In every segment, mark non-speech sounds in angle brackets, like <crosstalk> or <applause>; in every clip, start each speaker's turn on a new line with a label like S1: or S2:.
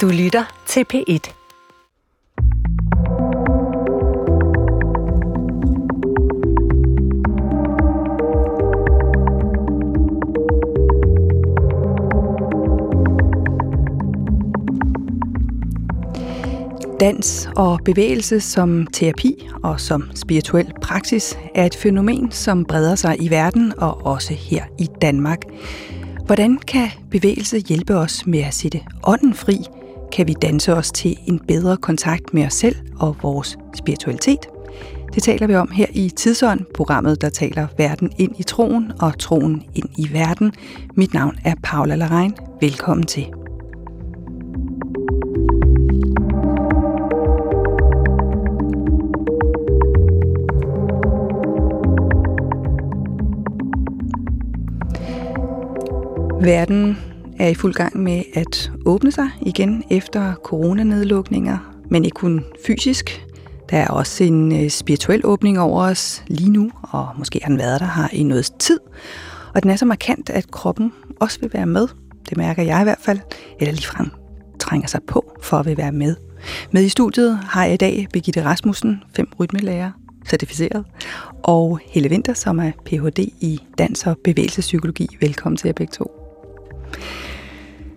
S1: Du lytter til P1. Dans og bevægelse som terapi og som spirituel praksis er et fænomen, som breder sig i verden og også her i Danmark. Hvordan kan bevægelse hjælpe os med at sætte ånden fri? Kan vi danse os til en bedre kontakt med os selv og vores spiritualitet? Det taler vi om her i Tidsånd, programmet, der taler verden ind i troen og troen ind i verden. Mit navn er Paula Larein. Velkommen til. Verden er i fuld gang med at åbne sig igen efter coronanedlukninger, men ikke kun fysisk. Der er også en øh, spirituel åbning over os lige nu, og måske har den været der her i noget tid. Og den er så markant, at kroppen også vil være med. Det mærker jeg i hvert fald, eller ligefrem trænger sig på for at vil være med. Med i studiet har jeg i dag Birgitte Rasmussen, fem rytmelærer, certificeret, og Helle Winter, som er Ph.D. i dans- og bevægelsespsykologi. Velkommen til jer begge to.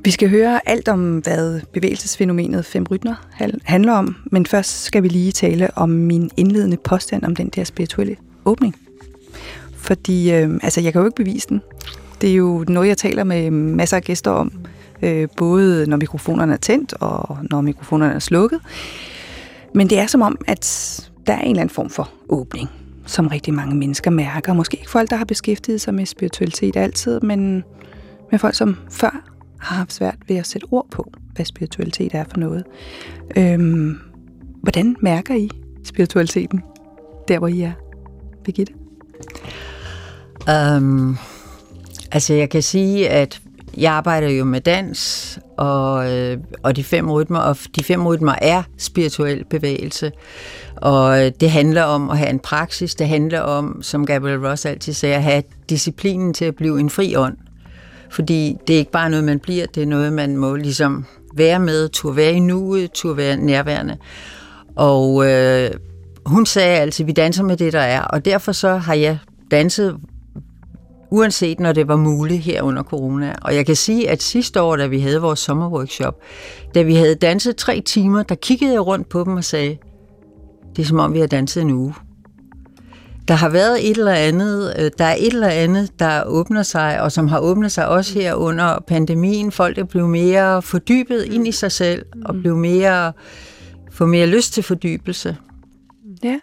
S1: Vi skal høre alt om, hvad bevægelsesfænomenet Fem Rytner handler om, men først skal vi lige tale om min indledende påstand om den der spirituelle åbning. Fordi, øh, altså, jeg kan jo ikke bevise den. Det er jo noget, jeg taler med masser af gæster om, øh, både når mikrofonerne er tændt og når mikrofonerne er slukket. Men det er som om, at der er en eller anden form for åbning, som rigtig mange mennesker mærker. Måske ikke folk, der har beskæftiget sig med spiritualitet altid, men med folk, som før har haft svært ved at sætte ord på, hvad spiritualitet er for noget. Øhm, hvordan mærker I spiritualiteten, der hvor I er, Birgitte?
S2: Um, altså jeg kan sige, at jeg arbejder jo med dans, og, øh, og de fem rytmer, og de fem rytmer er spirituel bevægelse. Og øh, det handler om at have en praksis, det handler om, som Gabriel Ross altid siger, at have disciplinen til at blive en fri ånd. Fordi det er ikke bare noget, man bliver, det er noget, man må ligesom være med, tur være i nuet, tur være nærværende. Og øh, hun sagde altid, vi danser med det, der er, og derfor så har jeg danset uanset når det var muligt her under corona. Og jeg kan sige, at sidste år, da vi havde vores sommerworkshop, da vi havde danset tre timer, der kiggede jeg rundt på dem og sagde, det er som om vi har danset en uge. Der har været et eller andet, øh, der er et eller andet, der åbner sig, og som har åbnet sig også her under pandemien. Folk er blevet mere fordybet ind i sig selv, og mm. blevet mere, få mere lyst til fordybelse.
S1: Ja.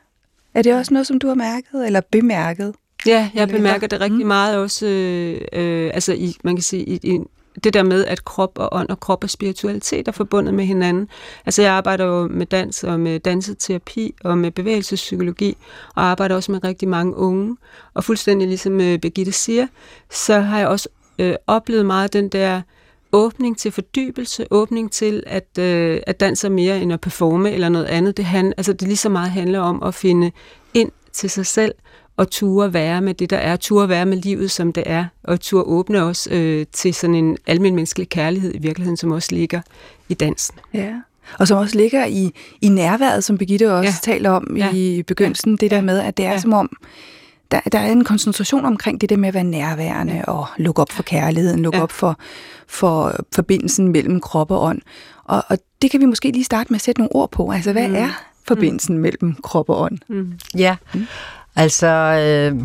S1: Er det også noget, som du har mærket, eller bemærket?
S3: Ja, jeg bemærker det rigtig mm. meget også, øh, øh, altså i, man kan sige, i, i det der med, at krop og ånd og krop og spiritualitet er forbundet med hinanden. Altså jeg arbejder jo med dans og med danseterapi og med bevægelsespsykologi, og arbejder også med rigtig mange unge. Og fuldstændig ligesom øh, Birgitte siger, så har jeg også øh, oplevet meget den der åbning til fordybelse, åbning til, at, øh, at danse mere end at performe eller noget andet. Det, han, altså det lige så meget handler om at finde ind til sig selv, og ture være med det, der er, ture være med livet, som det er, og ture åbne os øh, til sådan en almindelig menneskelig kærlighed i virkeligheden, som også ligger i dansen.
S1: Ja. Og som også ligger i, i nærværet, som Birgitte også ja. taler om ja. i begyndelsen, det der med, at det er ja. som om, der, der er en koncentration omkring det der med at være nærværende ja. og lukke op for kærligheden, lukke ja. op for, for forbindelsen mellem krop og ånd. Og, og det kan vi måske lige starte med at sætte nogle ord på. Altså, hvad mm. er forbindelsen mm. mellem krop og ånd?
S2: Mm. Ja, mm. Altså, øh,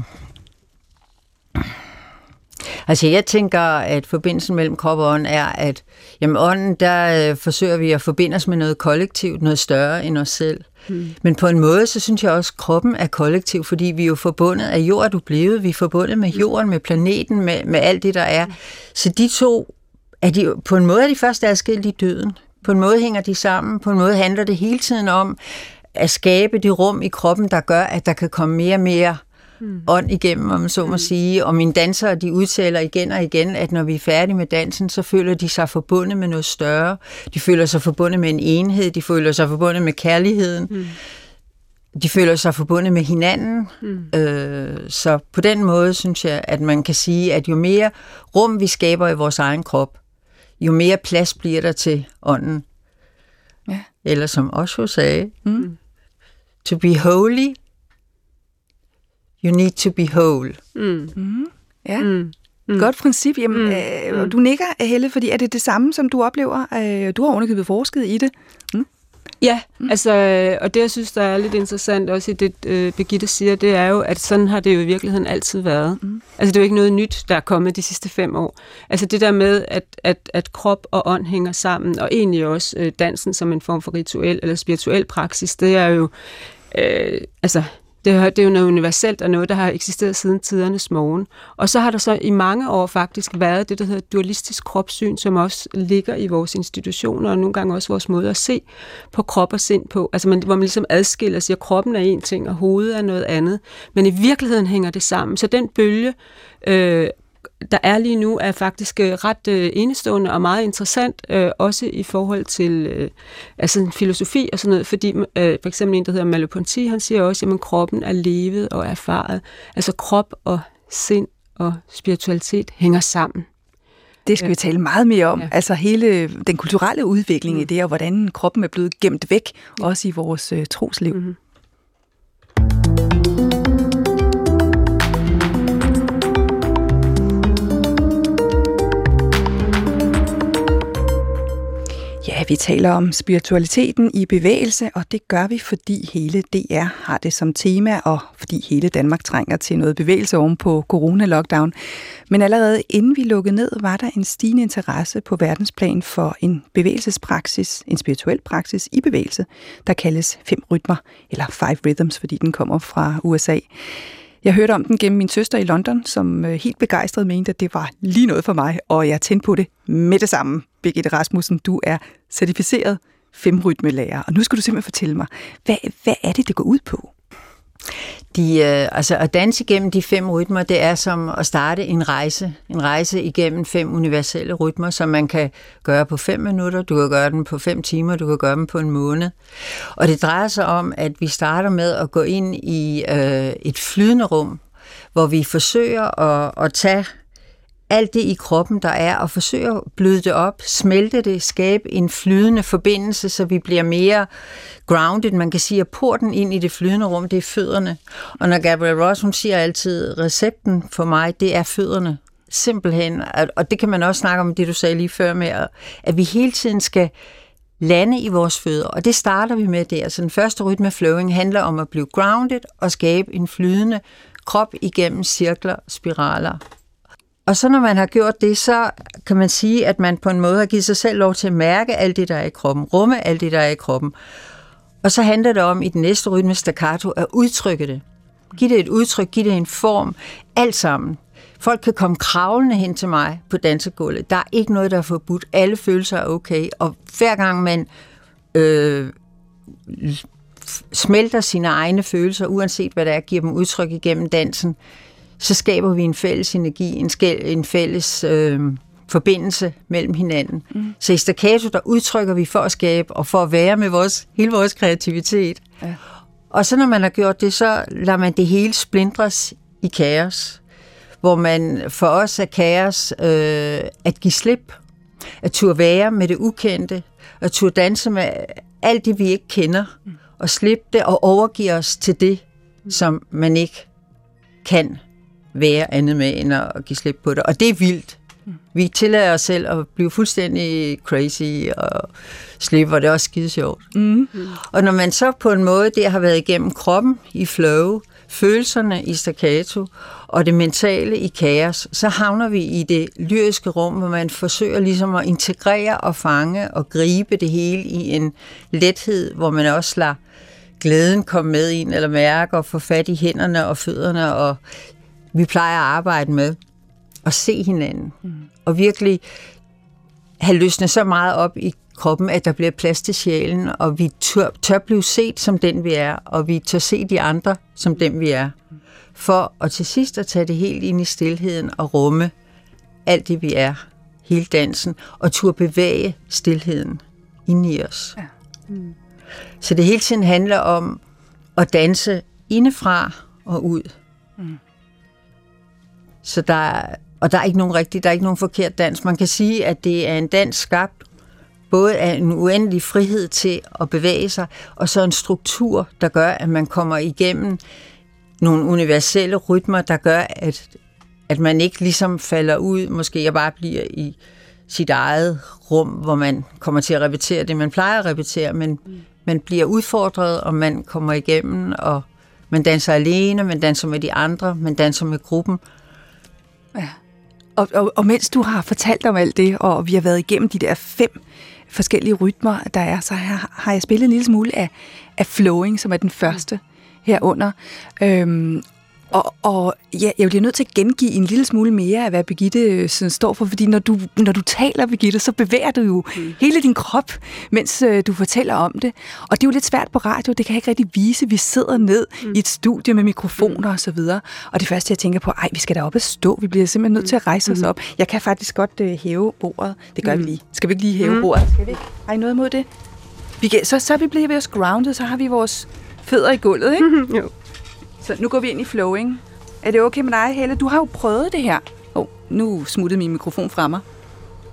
S2: altså jeg tænker, at forbindelsen mellem krop og ånd er, at jamen ånden, der øh, forsøger vi at forbinde os med noget kollektivt, noget større end os selv. Mm. Men på en måde, så synes jeg også, at kroppen er kollektiv, fordi vi er jo forbundet af jord, er du blevet. Vi er forbundet med jorden, med planeten, med, med alt det, der er. Så de to, er de, på en måde er de først adskilt i døden. På en måde hænger de sammen. På en måde handler det hele tiden om, at skabe det rum i kroppen, der gør, at der kan komme mere og mere mm. ånd igennem, om man så må mm. sige. Og mine dansere, de udtaler igen og igen, at når vi er færdige med dansen, så føler de sig forbundet med noget større. De føler sig forbundet med en enhed, de føler sig forbundet med kærligheden. Mm. De føler sig forbundet med hinanden. Mm. Øh, så på den måde synes jeg, at man kan sige, at jo mere rum vi skaber i vores egen krop, jo mere plads bliver der til ånden
S1: Ja.
S2: Eller som Osho sagde, mm. to be holy, you need to be whole.
S3: Mm.
S1: Mm. Ja.
S3: Mm.
S1: Mm. Godt princip. Jamen,
S3: Mm.
S1: øh,
S3: Mm.
S1: Du nikker, Helle, fordi er det det samme, som du oplever? Øh, du har underkøbet forsket i det.
S3: Ja, mm. altså, og det jeg synes, der er lidt interessant også i det, øh, Birgitte siger, det er jo, at sådan har det jo i virkeligheden altid været. Mm. Altså, det er jo ikke noget nyt, der er kommet de sidste fem år. Altså, det der med, at, at, at krop og ånd hænger sammen, og egentlig også øh, dansen som en form for rituel eller spirituel praksis, det er jo, øh, altså, det er, det er jo noget universelt og noget, der har eksisteret siden tidernes morgen. Og så har der så i mange år faktisk været det, der hedder dualistisk kropssyn, som også ligger i vores institutioner, og nogle gange også vores måde at se på krop og sind på. Altså man, hvor man ligesom adskiller og siger, at kroppen er en ting, og hovedet er noget andet. Men i virkeligheden hænger det sammen. Så den bølge, øh, der er lige nu, er faktisk øh, ret øh, enestående og meget interessant, øh, også i forhold til øh, altså filosofi og sådan noget, fordi øh, for eksempel en, der hedder Merleau-Ponty, han siger også, at kroppen er levet og erfaret. Altså krop og sind og spiritualitet hænger sammen.
S1: Det skal
S3: Ja.
S1: vi tale meget mere om.
S3: Ja.
S1: Altså hele den kulturelle udvikling
S3: Mm.
S1: i det, og hvordan kroppen er blevet gemt væk, også i vores øh, trosliv.
S3: Mhm.
S1: Ja, vi taler om spiritualiteten i bevægelse, og det gør vi, fordi hele DR har det som tema, og fordi hele Danmark trænger til noget bevægelse oven på corona-lockdown. Men allerede inden vi lukkede ned, var der en stigende interesse på verdensplan for en bevægelsespraksis, en spirituel praksis i bevægelse, der kaldes fem rytmer, eller five rhythms, fordi den kommer fra USA. Jeg hørte om den gennem min søster i London, som øh, helt begejstret mente, at det var lige noget for mig, og jeg tændte på det med det samme. Birgitte Rasmussen, du er certificeret femrytmelærer, og nu skal du simpelthen fortælle mig, hvad, hvad er det, det går ud på?
S2: De, øh, altså at danse igennem de fem rytmer, det er som at starte en rejse. En rejse igennem fem universelle rytmer, som man kan gøre på fem minutter, du kan gøre den på fem timer, du kan gøre den på en måned. Og det drejer sig om, at vi starter med at gå ind i øh, et flydende rum, hvor vi forsøger at, at tage alt det i kroppen, der er, og forsøge at bløde det op, smelte det, skabe en flydende forbindelse, så vi bliver mere grounded. Man kan sige, at porten ind i det flydende rum, det er fødderne. Og når Gabrielle Ross, hun siger altid, recepten for mig, det er fødderne. Simpelthen. Og det kan man også snakke om, det du sagde lige før med, at vi hele tiden skal lande i vores fødder, og det starter vi med der. Så den første rytme flowing handler om at blive grounded og skabe en flydende krop igennem cirkler, spiraler og så når man har gjort det, så kan man sige, at man på en måde har givet sig selv lov til at mærke alt det, der er i kroppen, rumme alt det, der er i kroppen. Og så handler det om i den næste rytme staccato at udtrykke det. Giv det et udtryk, giv det en form, alt sammen. Folk kan komme kravlende hen til mig på dansegulvet. Der er ikke noget, der er forbudt. Alle følelser er okay. Og hver gang man øh, smelter sine egne følelser, uanset hvad det er, giver dem udtryk igennem dansen, så skaber vi en fælles energi, en, skæld, en fælles øh, forbindelse mellem hinanden. Mm. Så i staccato, der udtrykker vi for at skabe og for at være med vores, hele vores kreativitet. Ja. Og så når man har gjort det, så lader man det hele splindres i kaos. Hvor man for os er kaos øh, at give slip, at turde være med det ukendte, at turde danse med alt det, vi ikke kender, mm. og slippe det og overgive os til det, som man ikke kan være andet med, end at give slip på det. Og det er vildt. Vi tillader os selv at blive fuldstændig crazy og slippe, og det er også skide sjovt. Mm. Og når man så på en måde der har været igennem kroppen i flow, følelserne i staccato og det mentale i kaos, så havner vi i det lyriske rum, hvor man forsøger ligesom at integrere og fange og gribe det hele i en lethed, hvor man også lader glæden komme med ind, eller mærke og få fat i hænderne og fødderne, og vi plejer at arbejde med at se hinanden, mm. og virkelig have løsnet så meget op i kroppen, at der bliver plads til sjælen, og vi tør, tør blive set som den, vi er, og vi tør se de andre som den, vi er. For at til sidst at tage det helt ind i stillheden og rumme alt det, vi er, hele dansen, og turde bevæge stillheden ind i os. Ja. Mm. Så det hele tiden handler om at danse indefra og ud. Mm. Så der og der er ikke nogen rigtig, der er ikke nogen forkert dans. Man kan sige, at det er en dans skabt både af en uendelig frihed til at bevæge sig, og så en struktur, der gør, at man kommer igennem nogle universelle rytmer, der gør, at, at man ikke ligesom falder ud, måske jeg bare bliver i sit eget rum, hvor man kommer til at repetere det, man plejer at repetere, men man bliver udfordret, og man kommer igennem, og man danser alene, man danser med de andre, man danser med gruppen.
S1: Ja. Og, og, og mens du har fortalt om alt det, og vi har været igennem de der fem forskellige rytmer, der er, så har, har jeg spillet en lille smule af, af flowing, som er den første herunder. Øhm, og, og ja, jeg bliver nødt til at gengive en lille smule mere af, hvad Birgitte øh, sådan, står for, fordi når du, når du taler, Birgitte, så bevæger du jo mm. hele din krop, mens øh, du fortæller om det. Og det er jo lidt svært på radio, det kan jeg ikke rigtig vise. Vi sidder ned mm. i et studie med mikrofoner mm. og så videre. Og det første, jeg tænker på, ej, vi skal da op og stå, vi bliver simpelthen nødt til at rejse mm. os op. Jeg kan faktisk godt øh, hæve bordet. Det gør mm. vi lige. Skal vi ikke lige hæve mm. bordet? Skal vi ikke? Har I noget imod det? Vi kan, så, så er vi blevet grounded, så har vi vores fødder i gulvet, ikke? Mm-hmm. <laughs> Jo. Så nu går vi ind i flowing. Er det okay med dig, Helle? Du har jo prøvet det her. Åh, oh, nu smuttede min mikrofon fra mig.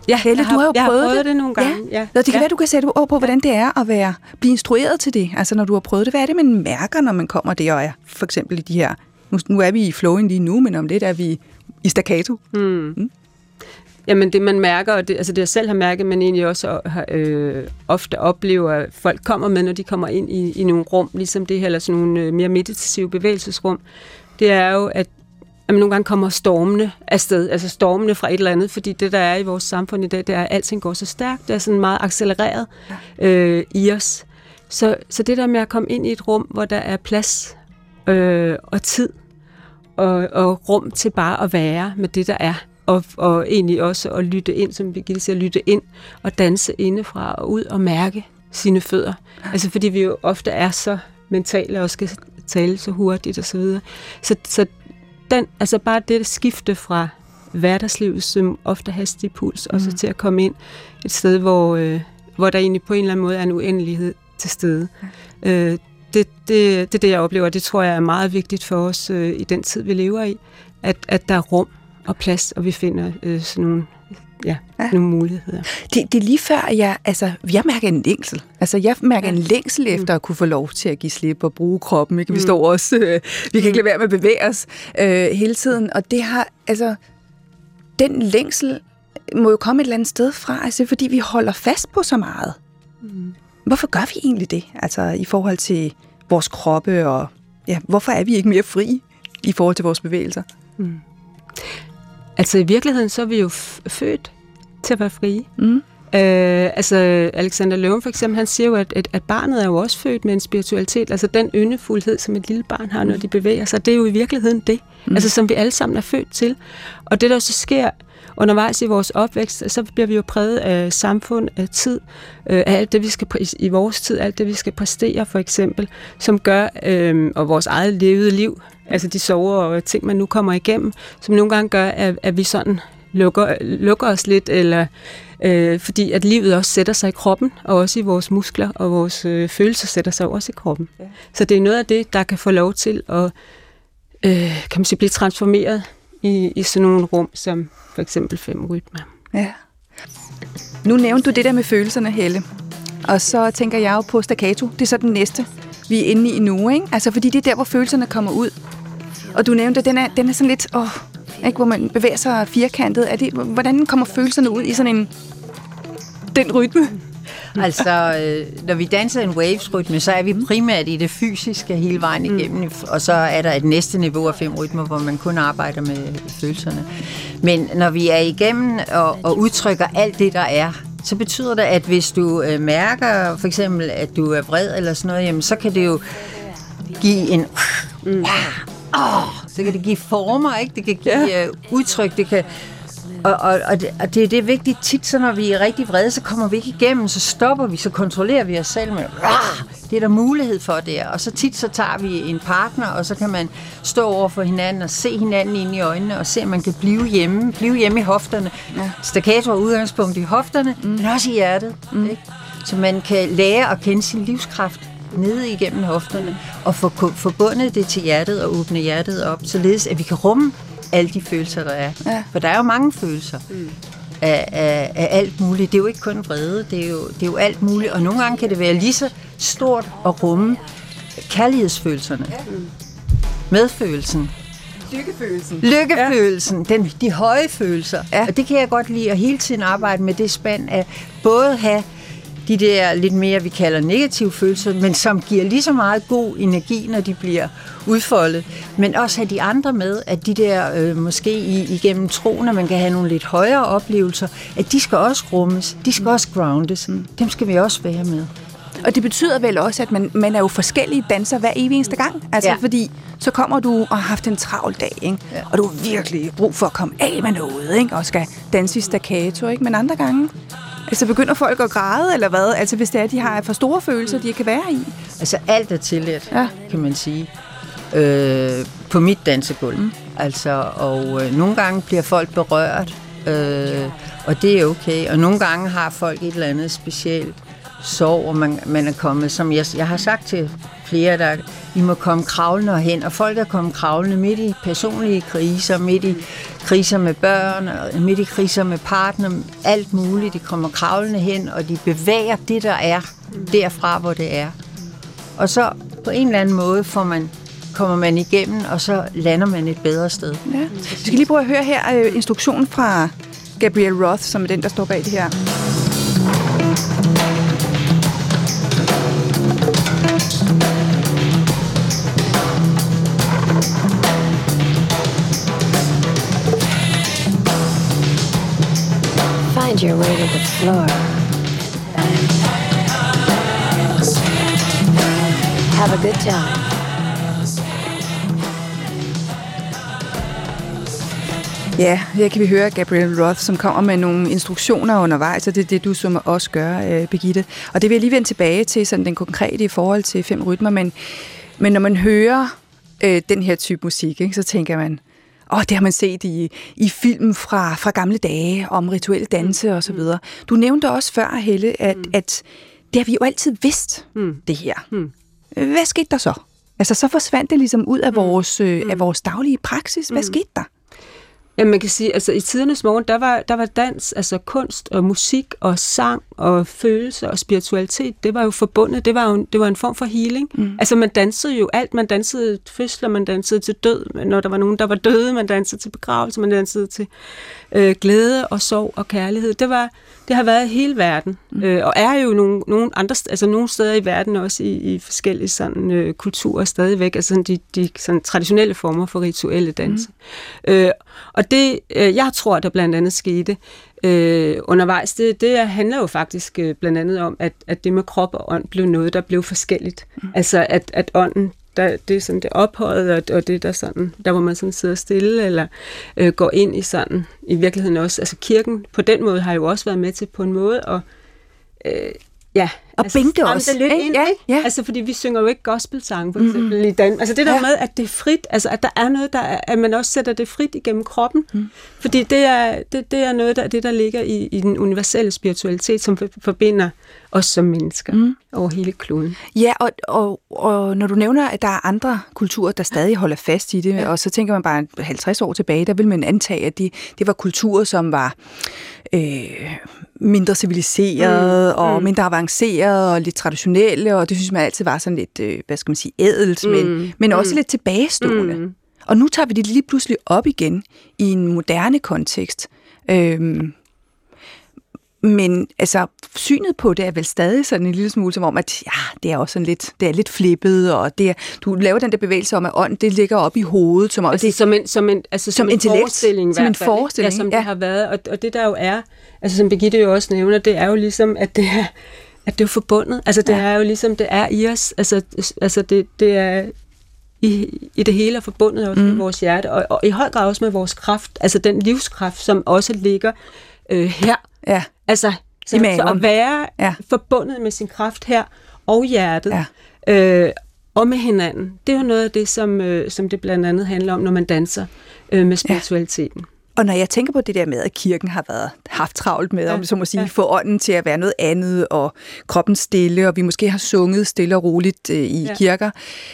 S1: Ja, Helle, har, du har jo
S3: jeg
S1: prøvet,
S3: har prøvet det. det nogle gange. Ja.
S1: Ja. Nå, det kan
S3: ja.
S1: være, du kan sætte ord på, hvordan det er at være, blive instrueret til det. Altså, når du har prøvet det. Hvad er det, man mærker, når man kommer der og er for eksempel i de her... Nu, nu er vi i flowing lige nu, men om lidt er vi i staccato. Mm.
S3: Mm. Jamen det man mærker, og det, altså det jeg selv har mærket, men egentlig også har, øh, ofte oplever, at folk kommer med, når de kommer ind i, i nogle rum, ligesom det her, eller sådan nogle øh, mere meditative bevægelsesrum, det er jo, at man nogle gange kommer stormende afsted, altså stormende fra et eller andet, fordi det, der er i vores samfund i dag, det er, at alting går så stærkt, det er sådan meget accelereret øh, i os. Så, så det der med at komme ind i et rum, hvor der er plads øh, og tid, og, og rum til bare at være med det, der er, og, og egentlig også at lytte ind, som Birgitte siger, lytte ind og danse indefra og ud og mærke sine fødder. Altså fordi vi jo ofte er så mentale og skal tale så hurtigt og så videre. Så, så den, altså bare det skifte fra hverdagslivets ofte hastige puls, og så mm. til at komme ind et sted, hvor, øh, hvor der egentlig på en eller anden måde er en uendelighed til stede. Ja. Øh, det, det, det er det, jeg oplever, det tror jeg er meget vigtigt for os øh, i den tid, vi lever i, at, at der er rum og plads, og vi finder øh, sådan nogle ja, ja. nogle muligheder.
S1: Det, det er lige før, at jeg, altså, jeg mærker en længsel. Altså, jeg mærker ja. en længsel mm. efter at kunne få lov til at give slip og bruge kroppen. Ikke? Vi mm. står også, øh, vi kan ikke mm. lade være med at bevæge os øh, hele tiden. Og det har, altså, den længsel må jo komme et eller andet sted fra, altså, fordi vi holder fast på så meget. Mm. Hvorfor gør vi egentlig det? Altså, i forhold til vores kroppe, og ja, hvorfor er vi ikke mere fri i forhold til vores bevægelser? Mm.
S3: Altså i virkeligheden, så er vi jo født til at være frie. Mm. Øh, altså Alexander Løven for eksempel, han siger jo, at, at, at barnet er jo også født med en spiritualitet, altså den yndefuldhed, som et lille barn har, når de bevæger sig, det er jo i virkeligheden det, mm. altså som vi alle sammen er født til. Og det der så sker undervejs i vores opvækst, så bliver vi jo præget af samfund, af tid, øh, af alt det, vi skal i vores tid, alt det, vi skal præstere for eksempel, som gør, øh, og vores eget levede liv, altså de sover og ting, man nu kommer igennem, som nogle gange gør, at, at vi sådan lukker, lukker os lidt, eller øh, fordi at livet også sætter sig i kroppen, og også i vores muskler, og vores øh, følelser sætter sig også i kroppen. Ja. Så det er noget af det, der kan få lov til at øh, kan man sige, blive transformeret i, i sådan nogle rum, som for eksempel fem rytmer.
S1: Ja. Nu nævnte du det der med følelserne, Helle. Og så tænker jeg jo på staccato. Det er så den næste, vi er inde i nu, ikke? Altså, fordi det er der, hvor følelserne kommer ud. Og du nævnte, at den er, den er sådan lidt, åh, ikke, hvor man bevæger sig firkantet. Er det, hvordan kommer følelserne ud i sådan en, den rytme? <laughs>
S2: altså, øh, når vi danser en waves-rytme, så er vi primært i det fysiske hele vejen mm. igennem, mm. og så er der et næste niveau af fem rytmer, hvor man kun arbejder med følelserne. Men når vi er igennem og, og udtrykker alt det, der er, så betyder det, at hvis du øh, mærker for eksempel, at du er vred eller sådan noget, jamen, så kan det jo give en... Mm. Oh, så kan det give former, ikke? Det kan give uh, udtryk, det kan og, og, og, det, og det, det er vigtigt tit, så når vi er rigtig vrede, så kommer vi ikke igennem, så stopper vi, så kontrollerer vi os selv med, Rah! det er der mulighed for der. Og så tit, så tager vi en partner, og så kan man stå over for hinanden og se hinanden ind i øjnene, og se, om man kan blive hjemme, blive hjemme i hofterne. Ja. Staccato er udgangspunkt i hofterne, mm. men også i hjertet. Mm. Ikke? Så man kan lære at kende sin livskraft nede igennem hofterne, og få forbundet det til hjertet og åbne hjertet op, således at vi kan rumme alle de følelser, der er. Ja. For der er jo mange følelser. Mm. af, af, af alt muligt. Det er jo ikke kun vrede, det er, jo, det er jo alt muligt. Og nogle gange kan det være lige så stort at rumme kærlighedsfølelserne. Medfølelsen.
S1: Lykkefølelsen.
S2: Lykkefølelsen, ja. den, de høje følelser.
S1: Ja.
S2: Og det kan jeg godt lide at hele tiden arbejde med det spand af både have de der lidt mere, vi kalder negative følelser, men som giver lige så meget god energi, når de bliver udfoldet. Men også have de andre med, at de der øh, måske i, igennem troen, at man kan have nogle lidt højere oplevelser, at de skal også rummes, de skal også groundes. Dem skal vi også være med.
S1: Og det betyder vel også, at man, man er jo forskellige danser hver evig eneste gang. Altså,
S2: Ja.
S1: fordi så kommer du og har haft en travl dag, ikke?
S2: Ja.
S1: og du har virkelig brug for at komme af med noget, ikke? og skal danse i staccato. Ikke? Men andre gange, altså begynder folk at græde, eller hvad? Altså hvis det er, de har for store følelser, de kan være i.
S2: Altså alt er tilladt,
S1: Ja.
S2: kan man sige, øh, på mit dansegulv. Mm. Altså, og øh, nogle gange bliver folk berørt, øh, og det er okay. Og nogle gange har folk et eller andet specielt sorg, og man, man er kommet, som jeg, jeg har sagt til flere, der I må komme kravlende hen, og folk er kommet kravlende midt i personlige kriser, midt i kriser med børn, og midt i kriser med partner, alt muligt. De kommer kravlende hen, og de bevæger det, der er, derfra, hvor det er. Og så på en eller anden måde får man, kommer man igennem, og så lander man et bedre sted.
S1: Ja. Vi skal lige prøve at høre her øh, instruktionen fra Gabriel Roth, som er den, der står bag det her.
S4: Your way to the floor. Have a good time.
S1: Ja, her kan vi høre Gabriel Roth, som kommer med nogle instruktioner undervejs, og det er det, du som også gør, øh, Begitte. Og det vil jeg lige vende tilbage til, sådan den konkrete i forhold til fem rytmer, men, men når man hører øh, den her type musik, ikke, så tænker man, åh, det har man set i, i film fra, fra gamle dage, om rituelle danse og så videre. Du nævnte også før, Helle, at, at det har vi jo altid vidst,
S3: Mm.
S1: det her.
S3: Mm.
S1: Hvad skete der så? Altså, så forsvandt det ligesom ud af vores, øh, af vores daglige praksis. Hvad skete der?
S3: Ja, man kan sige, altså i tidernes morgen, der var, der var dans, altså kunst og musik og sang og følelse og spiritualitet, det var jo forbundet, det var jo det var en form for healing. Mm. Altså man dansede jo alt, man dansede fødsler, man dansede til død, når der var nogen, der var døde, man dansede til begravelse, man dansede til øh, glæde og sorg og kærlighed. Det var, det har været hele verden, mm. øh, og er jo nogle, nogle andre, altså nogle steder i verden også i, i forskellige sådan, øh, kulturer stadigvæk, altså sådan de, de sådan traditionelle former for rituelle danse. Mm. Øh, og det, øh, jeg tror, der blandt andet skete øh, undervejs, det, det handler jo faktisk øh, blandt andet om, at, at det med krop og ånd blev noget, der blev forskelligt. Mm. Altså at, at ånden der, det er sådan det ophøjet, og, og det der sådan, der hvor man sådan sidder stille, eller øh, går ind i sådan, i virkeligheden også, altså kirken på den måde har jo også været med til på en måde at, øh, ja,
S1: Og bænke
S3: stramme
S1: os,
S3: det lidt ind,
S1: Ja, ja.
S3: Altså fordi vi synger jo ikke gospelsange for eksempel mm. i Dan. Altså det der
S1: Ja.
S3: med, at det er frit, altså at der er noget, der er, at man også sætter det frit igennem kroppen, mm. fordi det er, det, det er noget, der, det der ligger i, i den universelle spiritualitet, som for- forbinder os som mennesker mm. over hele kloden.
S1: Ja, og, og, og når du nævner, at der er andre kulturer, der stadig holder fast i det, ja. og så tænker man bare 50 år tilbage, der vil man antage, at de, det var kulturer, som var øh, mindre civiliserede mm, og
S3: mm.
S1: mindre avancerede og lidt traditionelle, og det synes man altid var sådan lidt, øh, hvad skal man sige, ædelt, mm, men, men også lidt tilbagestående. Mm. Og nu tager vi det lige pludselig op igen i en moderne kontekst. Øhm, men altså, synet på det er vel stadig sådan en lille smule som om, at ja, det er også sådan lidt, det er lidt flippet, og det er, du laver den der bevægelse om, at ånd, det ligger op i hovedet, som om
S3: Altså,
S1: det,
S3: som en, som en, altså, som
S1: som
S3: en forestilling.
S1: som en forestilling,
S3: Ja, som
S1: ja.
S3: det har været. Og, og det der jo er, altså som Birgitte jo også nævner, det er jo ligesom, at det er, at det er forbundet. Altså det
S1: Ja.
S3: er jo ligesom, det er i os. Altså, altså det, det er i, i det hele er forbundet også mm. med vores hjerte, og, og i høj grad også med vores kraft, altså den livskraft, som også ligger øh, her.
S1: Ja,
S3: Altså, så, så at være
S1: Ja.
S3: ja. forbundet med sin kraft her, og hjertet,
S1: Ja.
S3: øh, og med hinanden. Det er jo noget af det, som, øh, som det blandt andet handler om, når man danser øh, med spiritualiteten.
S1: Og når jeg tænker på det der med, at kirken har været haft travlt med, ja, om så må sige, ja.
S3: ja.
S1: få ånden til at være noget andet, og kroppen stille, og vi måske har sunget stille og roligt øh, i ja.
S3: Ja.
S1: kirker,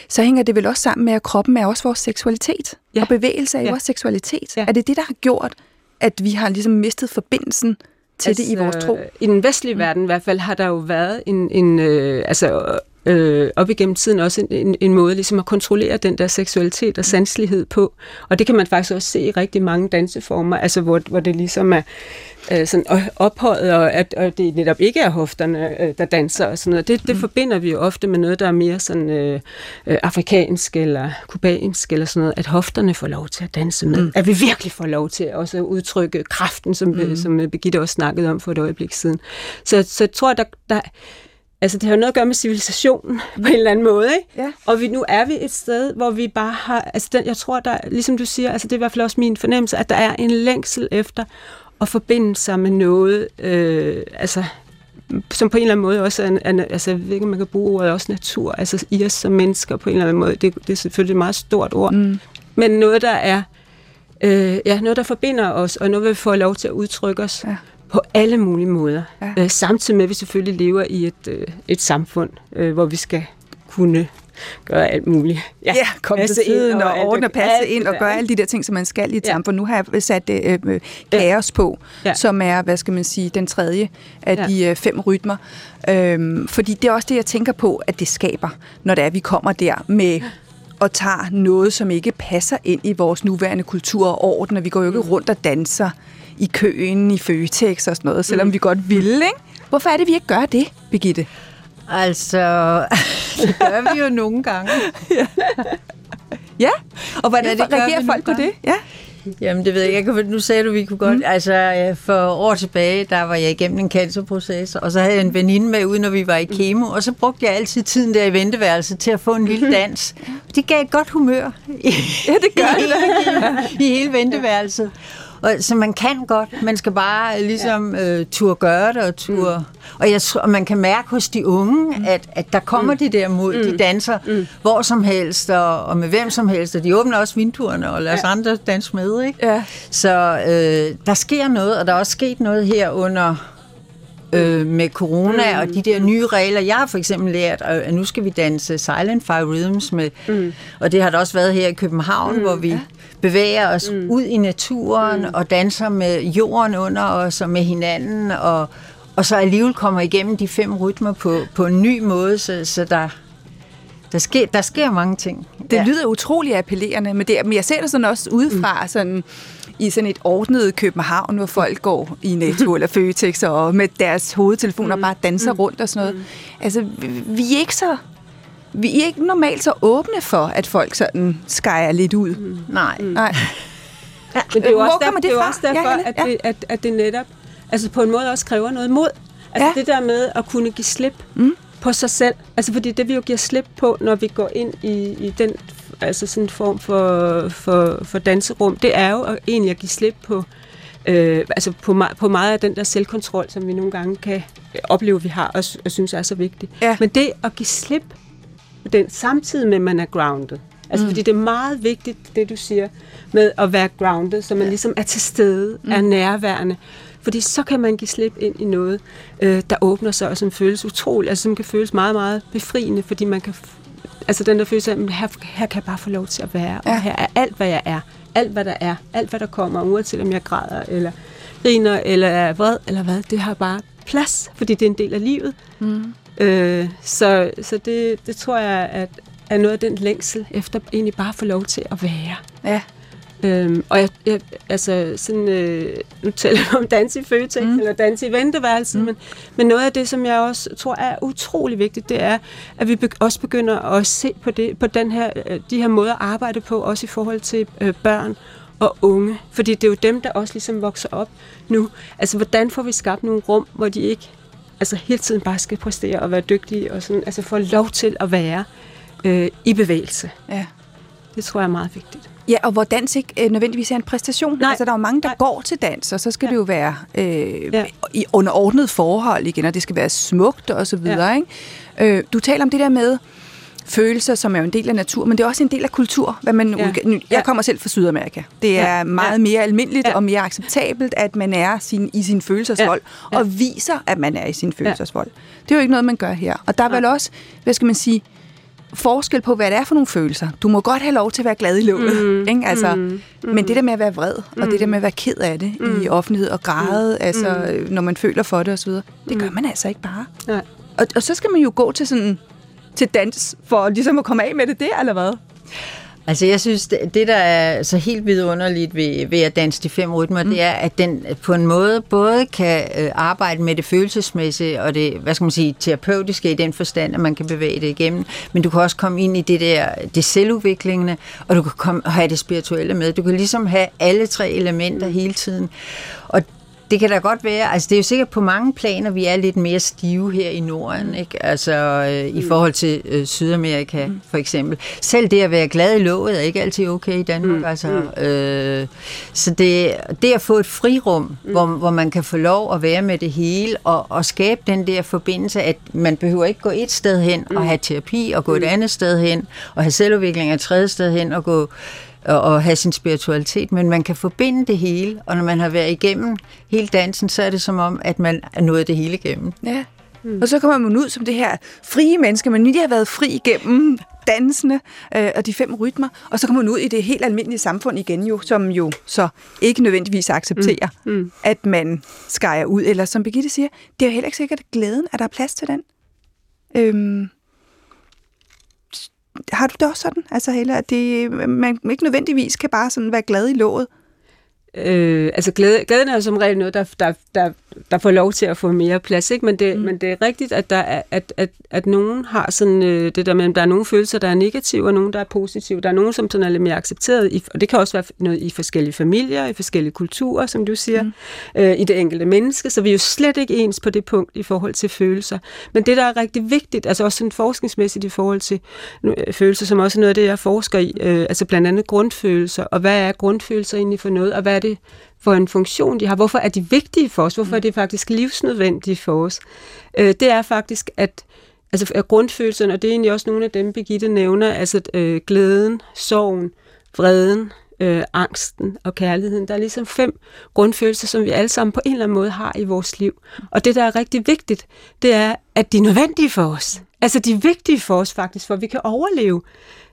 S1: så hænger det vel også sammen med, at kroppen er også vores seksualitet. Ja.
S3: Ja.
S1: Og bevægelse er
S3: Ja.
S1: også seksualitet. Ja.
S3: Ja.
S1: Er det det, der har gjort, at vi har ligesom mistet forbindelsen til altså, det i vores tro?
S3: I den vestlige mm. verden i hvert fald har der jo været en, en øh, altså øh, op igennem tiden også en, en, en måde ligesom at kontrollere den der seksualitet og sanselighed på. Og det kan man faktisk også se i rigtig mange danseformer, altså hvor, hvor det ligesom er øh, sådan ophøjet, og at og det netop ikke er hofterne, øh, der danser og sådan noget. Det, det mm. forbinder vi jo ofte med noget, der er mere sådan øh, øh, afrikansk eller kubansk eller sådan noget, at hofterne får lov til at danse med. Mm. At vi virkelig får lov til at også udtrykke kraften, som, mm. som Birgitte også snakkede om for et øjeblik siden. Så, så jeg tror, der, der Altså, det har jo noget at gøre med civilisationen på en eller anden måde, ikke?
S1: Ja.
S3: Og vi, nu er vi et sted, hvor vi bare har... Altså, den, jeg tror, der, ligesom du siger, altså, det er i hvert fald også min fornemmelse, at der er en længsel efter at forbinde sig med noget, øh, altså, som på en eller anden måde også er, er altså, jeg ved ikke, man kan bruge ordet også natur, altså i os som mennesker på en eller anden måde. Det, det er selvfølgelig et meget stort ord. Mm. Men noget, der er... Øh, ja, noget, der forbinder os, og noget, vi får lov til at udtrykke os. Ja på alle mulige måder. Ja. Øh, samtidig med, at vi selvfølgelig lever i et, øh, et samfund, øh, hvor vi skal kunne gøre alt muligt.
S1: Ja, ja komme til tiden og, og ordne og passe ind og gøre alle de der ting, som man skal i et ja. samfund. Nu har jeg sat øh, øh, kaos på, ja. som er, hvad skal man sige, den tredje af ja. de øh, fem rytmer. Øhm, fordi det er også det, jeg tænker på, at det skaber, når det er, vi kommer der med og tager noget, som ikke passer ind i vores nuværende kultur og orden, og vi går jo ikke mm. rundt og danser i køen i Føtex og sådan noget, selvom mm. vi godt ville, ikke? Hvorfor er det, vi ikke gør det, Birgitte?
S2: Altså, <laughs> det gør vi jo nogle gange.
S1: ja. <laughs> ja, og hvordan ja, reagerer folk på det? Ja.
S2: Jamen, det ved jeg ikke. Nu sagde du, vi kunne godt... Mm. Altså, for år tilbage, der var jeg igennem en cancerproces, og så havde jeg en veninde med ude, når vi var i kemo, og så brugte jeg altid tiden der i venteværelset til at få en lille <laughs> dans. Det gav et godt humør.
S1: Ja, det gør
S2: det. I, I hele venteværelset. Og, så man kan godt, man skal bare ligesom ja. øh, turde gøre det og turde... Mm. Og jeg tror, man kan mærke hos de unge, mm. at, at der kommer mm. de der mod, mm. de danser mm. hvor som helst og, og med hvem som helst, og de åbner også vinduerne og lader ja. os andre danse med, ikke?
S1: Ja.
S2: Så øh, der sker noget, og der er også sket noget her under øh, med corona mm. og de der nye regler. Jeg har for eksempel lært, at nu skal vi danse Silent Fire Rhythms med, mm. og det har der også været her i København, mm. hvor vi ja. bevæger os mm. ud i naturen mm. og danser med jorden under os og med hinanden, og, og så alligevel kommer igennem de fem rytmer på, på en ny måde, så, så der, der sker, der sker mange ting.
S1: Det ja. lyder utrolig appellerende, men, det, men jeg ser det sådan også udefra, mm. sådan i sådan et ordnet København, hvor folk går i Netto eller Føtex og med deres hovedtelefoner mm. bare danser mm. rundt og sådan noget. Mm. Altså, vi, vi er ikke så vi er ikke normalt så åbne for, at folk sådan skærer lidt ud.
S2: Mm. Nej. Mm.
S1: Nej.
S3: Ja, men det er jo også, der, det, det er også derfor, ja, ja. At, det, at, at det netop altså på en måde også kræver noget mod. Altså ja. det der med at kunne give slip mm. på sig selv. Altså fordi det vi jo giver slip på, når vi går ind i, i den altså sådan en form for, for, for danserum, det er jo at, egentlig at give slip på, øh, altså på, på meget af den der selvkontrol, som vi nogle gange kan opleve, vi har, og, og synes er så vigtigt.
S1: Ja.
S3: Men det at give slip den samtidig med, at man er grounded. Altså, mm. fordi det er meget vigtigt, det du siger, med at være grounded, så man ja. ligesom er til stede, mm. er nærværende. Fordi så kan man give slip ind i noget, øh, der åbner sig, og som føles utroligt, altså som kan føles meget, meget befriende, fordi man kan Altså den der følelse af, at her, her kan jeg bare få lov til at være, ja. og her er alt, hvad jeg er. Alt, hvad der er. Alt, hvad der kommer, uanset om jeg græder, eller griner, eller er vred, eller hvad. Det har bare plads, fordi det er en del af livet. Mm. Øh, så så det, det tror jeg, at er noget af den længsel efter egentlig bare at få lov til at være.
S1: Ja.
S3: Øhm, og jeg, jeg, altså sådan, øh, nu taler jeg om dans i Føtex, mm. eller dans i venteværelsen, mm. men, men noget af det, som jeg også tror er utrolig vigtigt, det er, at vi be- også begynder at se på, det, på den her, øh, de her måder at arbejde på, også i forhold til øh, børn og unge. Fordi det er jo dem, der også ligesom vokser op nu. Altså, hvordan får vi skabt nogle rum, hvor de ikke altså, hele tiden bare skal præstere og være dygtige, og sådan, altså få lov til at være øh, i bevægelse.
S1: Ja.
S3: Det tror jeg er meget vigtigt.
S1: Ja, og hvor dans ikke øh, nødvendigvis er en præstation. Nej. Altså, der er jo mange, der Nej. går til dans, og så skal ja. det jo være øh, ja. i underordnet forhold igen, og det skal være smukt og så videre. Ja. Ikke? Øh, du taler om det der med følelser, som er jo en del af natur, men det er også en del af kultur. Hvad man ja. udg- jeg kommer selv fra Sydamerika. Det er ja. meget mere almindeligt ja. og mere acceptabelt, at man er sin, i sin følelsesvold, ja. Ja. og viser, at man er i sin følelsesvold. Ja. Det er jo ikke noget, man gør her. Og der er vel også, hvad skal man sige, forskel på, hvad det er for nogle følelser. Du må godt have lov til at være glad i låget, mm. ikke? Altså, mm. Men det der med at være vred, og det der med at være ked af det mm. i offentlighed og græde, mm. altså, når man føler for det osv., det gør man altså ikke bare.
S3: Nej.
S1: Og, og så skal man jo gå til sådan til dans, for ligesom at komme af med det der, eller hvad?
S2: Altså jeg synes, det, det der er så helt vidunderligt ved, ved at danse de fem rytmer, mm. det er, at den på en måde både kan øh, arbejde med det følelsesmæssige og det, hvad skal man sige, terapeutiske i den forstand, at man kan bevæge det igennem, men du kan også komme ind i det der, det selvudviklingende, og du kan komme, have det spirituelle med. Du kan ligesom have alle tre elementer hele tiden. Og det kan da godt være. Altså, det er jo sikkert på mange planer, vi er lidt mere stive her i Norden, ikke? Altså, øh, i forhold til øh, Sydamerika, mm. for eksempel. Selv det at være glad i låget er ikke altid okay i Danmark, mm. altså. Øh, så det, det at få et frirum, mm. hvor, hvor man kan få lov at være med det hele, og, og skabe den der forbindelse, at man behøver ikke gå et sted hen mm. og have terapi, og gå mm. et andet sted hen, og have selvudvikling et tredje sted hen, og gå og, og have sin spiritualitet, men man kan forbinde det hele, og når man har været igennem hele dansen, så er det som om, at man er nået det hele igennem.
S1: Ja. Mm. Og så kommer man ud som det her frie menneske, man lige har været fri igennem dansene øh, og de fem rytmer, og så kommer man ud i det helt almindelige samfund igen jo, som jo så ikke nødvendigvis accepterer, mm. Mm. at man skærer ud. Eller som Birgitte siger, det er jo heller ikke sikkert glæden, at der er plads til den. Øhm, har du det også sådan? Altså heller, at det, man ikke nødvendigvis kan bare sådan være glad i låget?
S3: Øh, altså glæde, glæden er jo som regel noget, der, der, der, der får lov til at få mere plads, ikke? Men, det, mm. men det er rigtigt, at, der er, at, at, at nogen har sådan øh, det der med, at der er nogle følelser, der er negative, og nogle, der er positive. Der er nogen, som sådan er lidt mere accepteret, i, og det kan også være noget i forskellige familier, i forskellige kulturer, som du siger, mm. øh, i det enkelte menneske, så vi er jo slet ikke ens på det punkt i forhold til følelser. Men det, der er rigtig vigtigt, altså også sådan forskningsmæssigt i forhold til øh, følelser, som også er noget af det, jeg forsker i, øh, altså blandt andet grundfølelser, og hvad er grundfølelser egentlig for noget, og hvad er det for en funktion, de har. Hvorfor er de vigtige for os? Hvorfor er det faktisk livsnødvendige for os? Øh, det er faktisk, at altså grundfølelsen, og det er egentlig også nogle af dem, Birgitte nævner, altså øh, glæden, sorgen, vreden, øh, angsten og kærligheden. Der er ligesom fem grundfølelser, som vi alle sammen på en eller anden måde har i vores liv. Og det, der er rigtig vigtigt, det er, at de er nødvendige for os. Altså, de er vigtige for os faktisk, for vi kan overleve.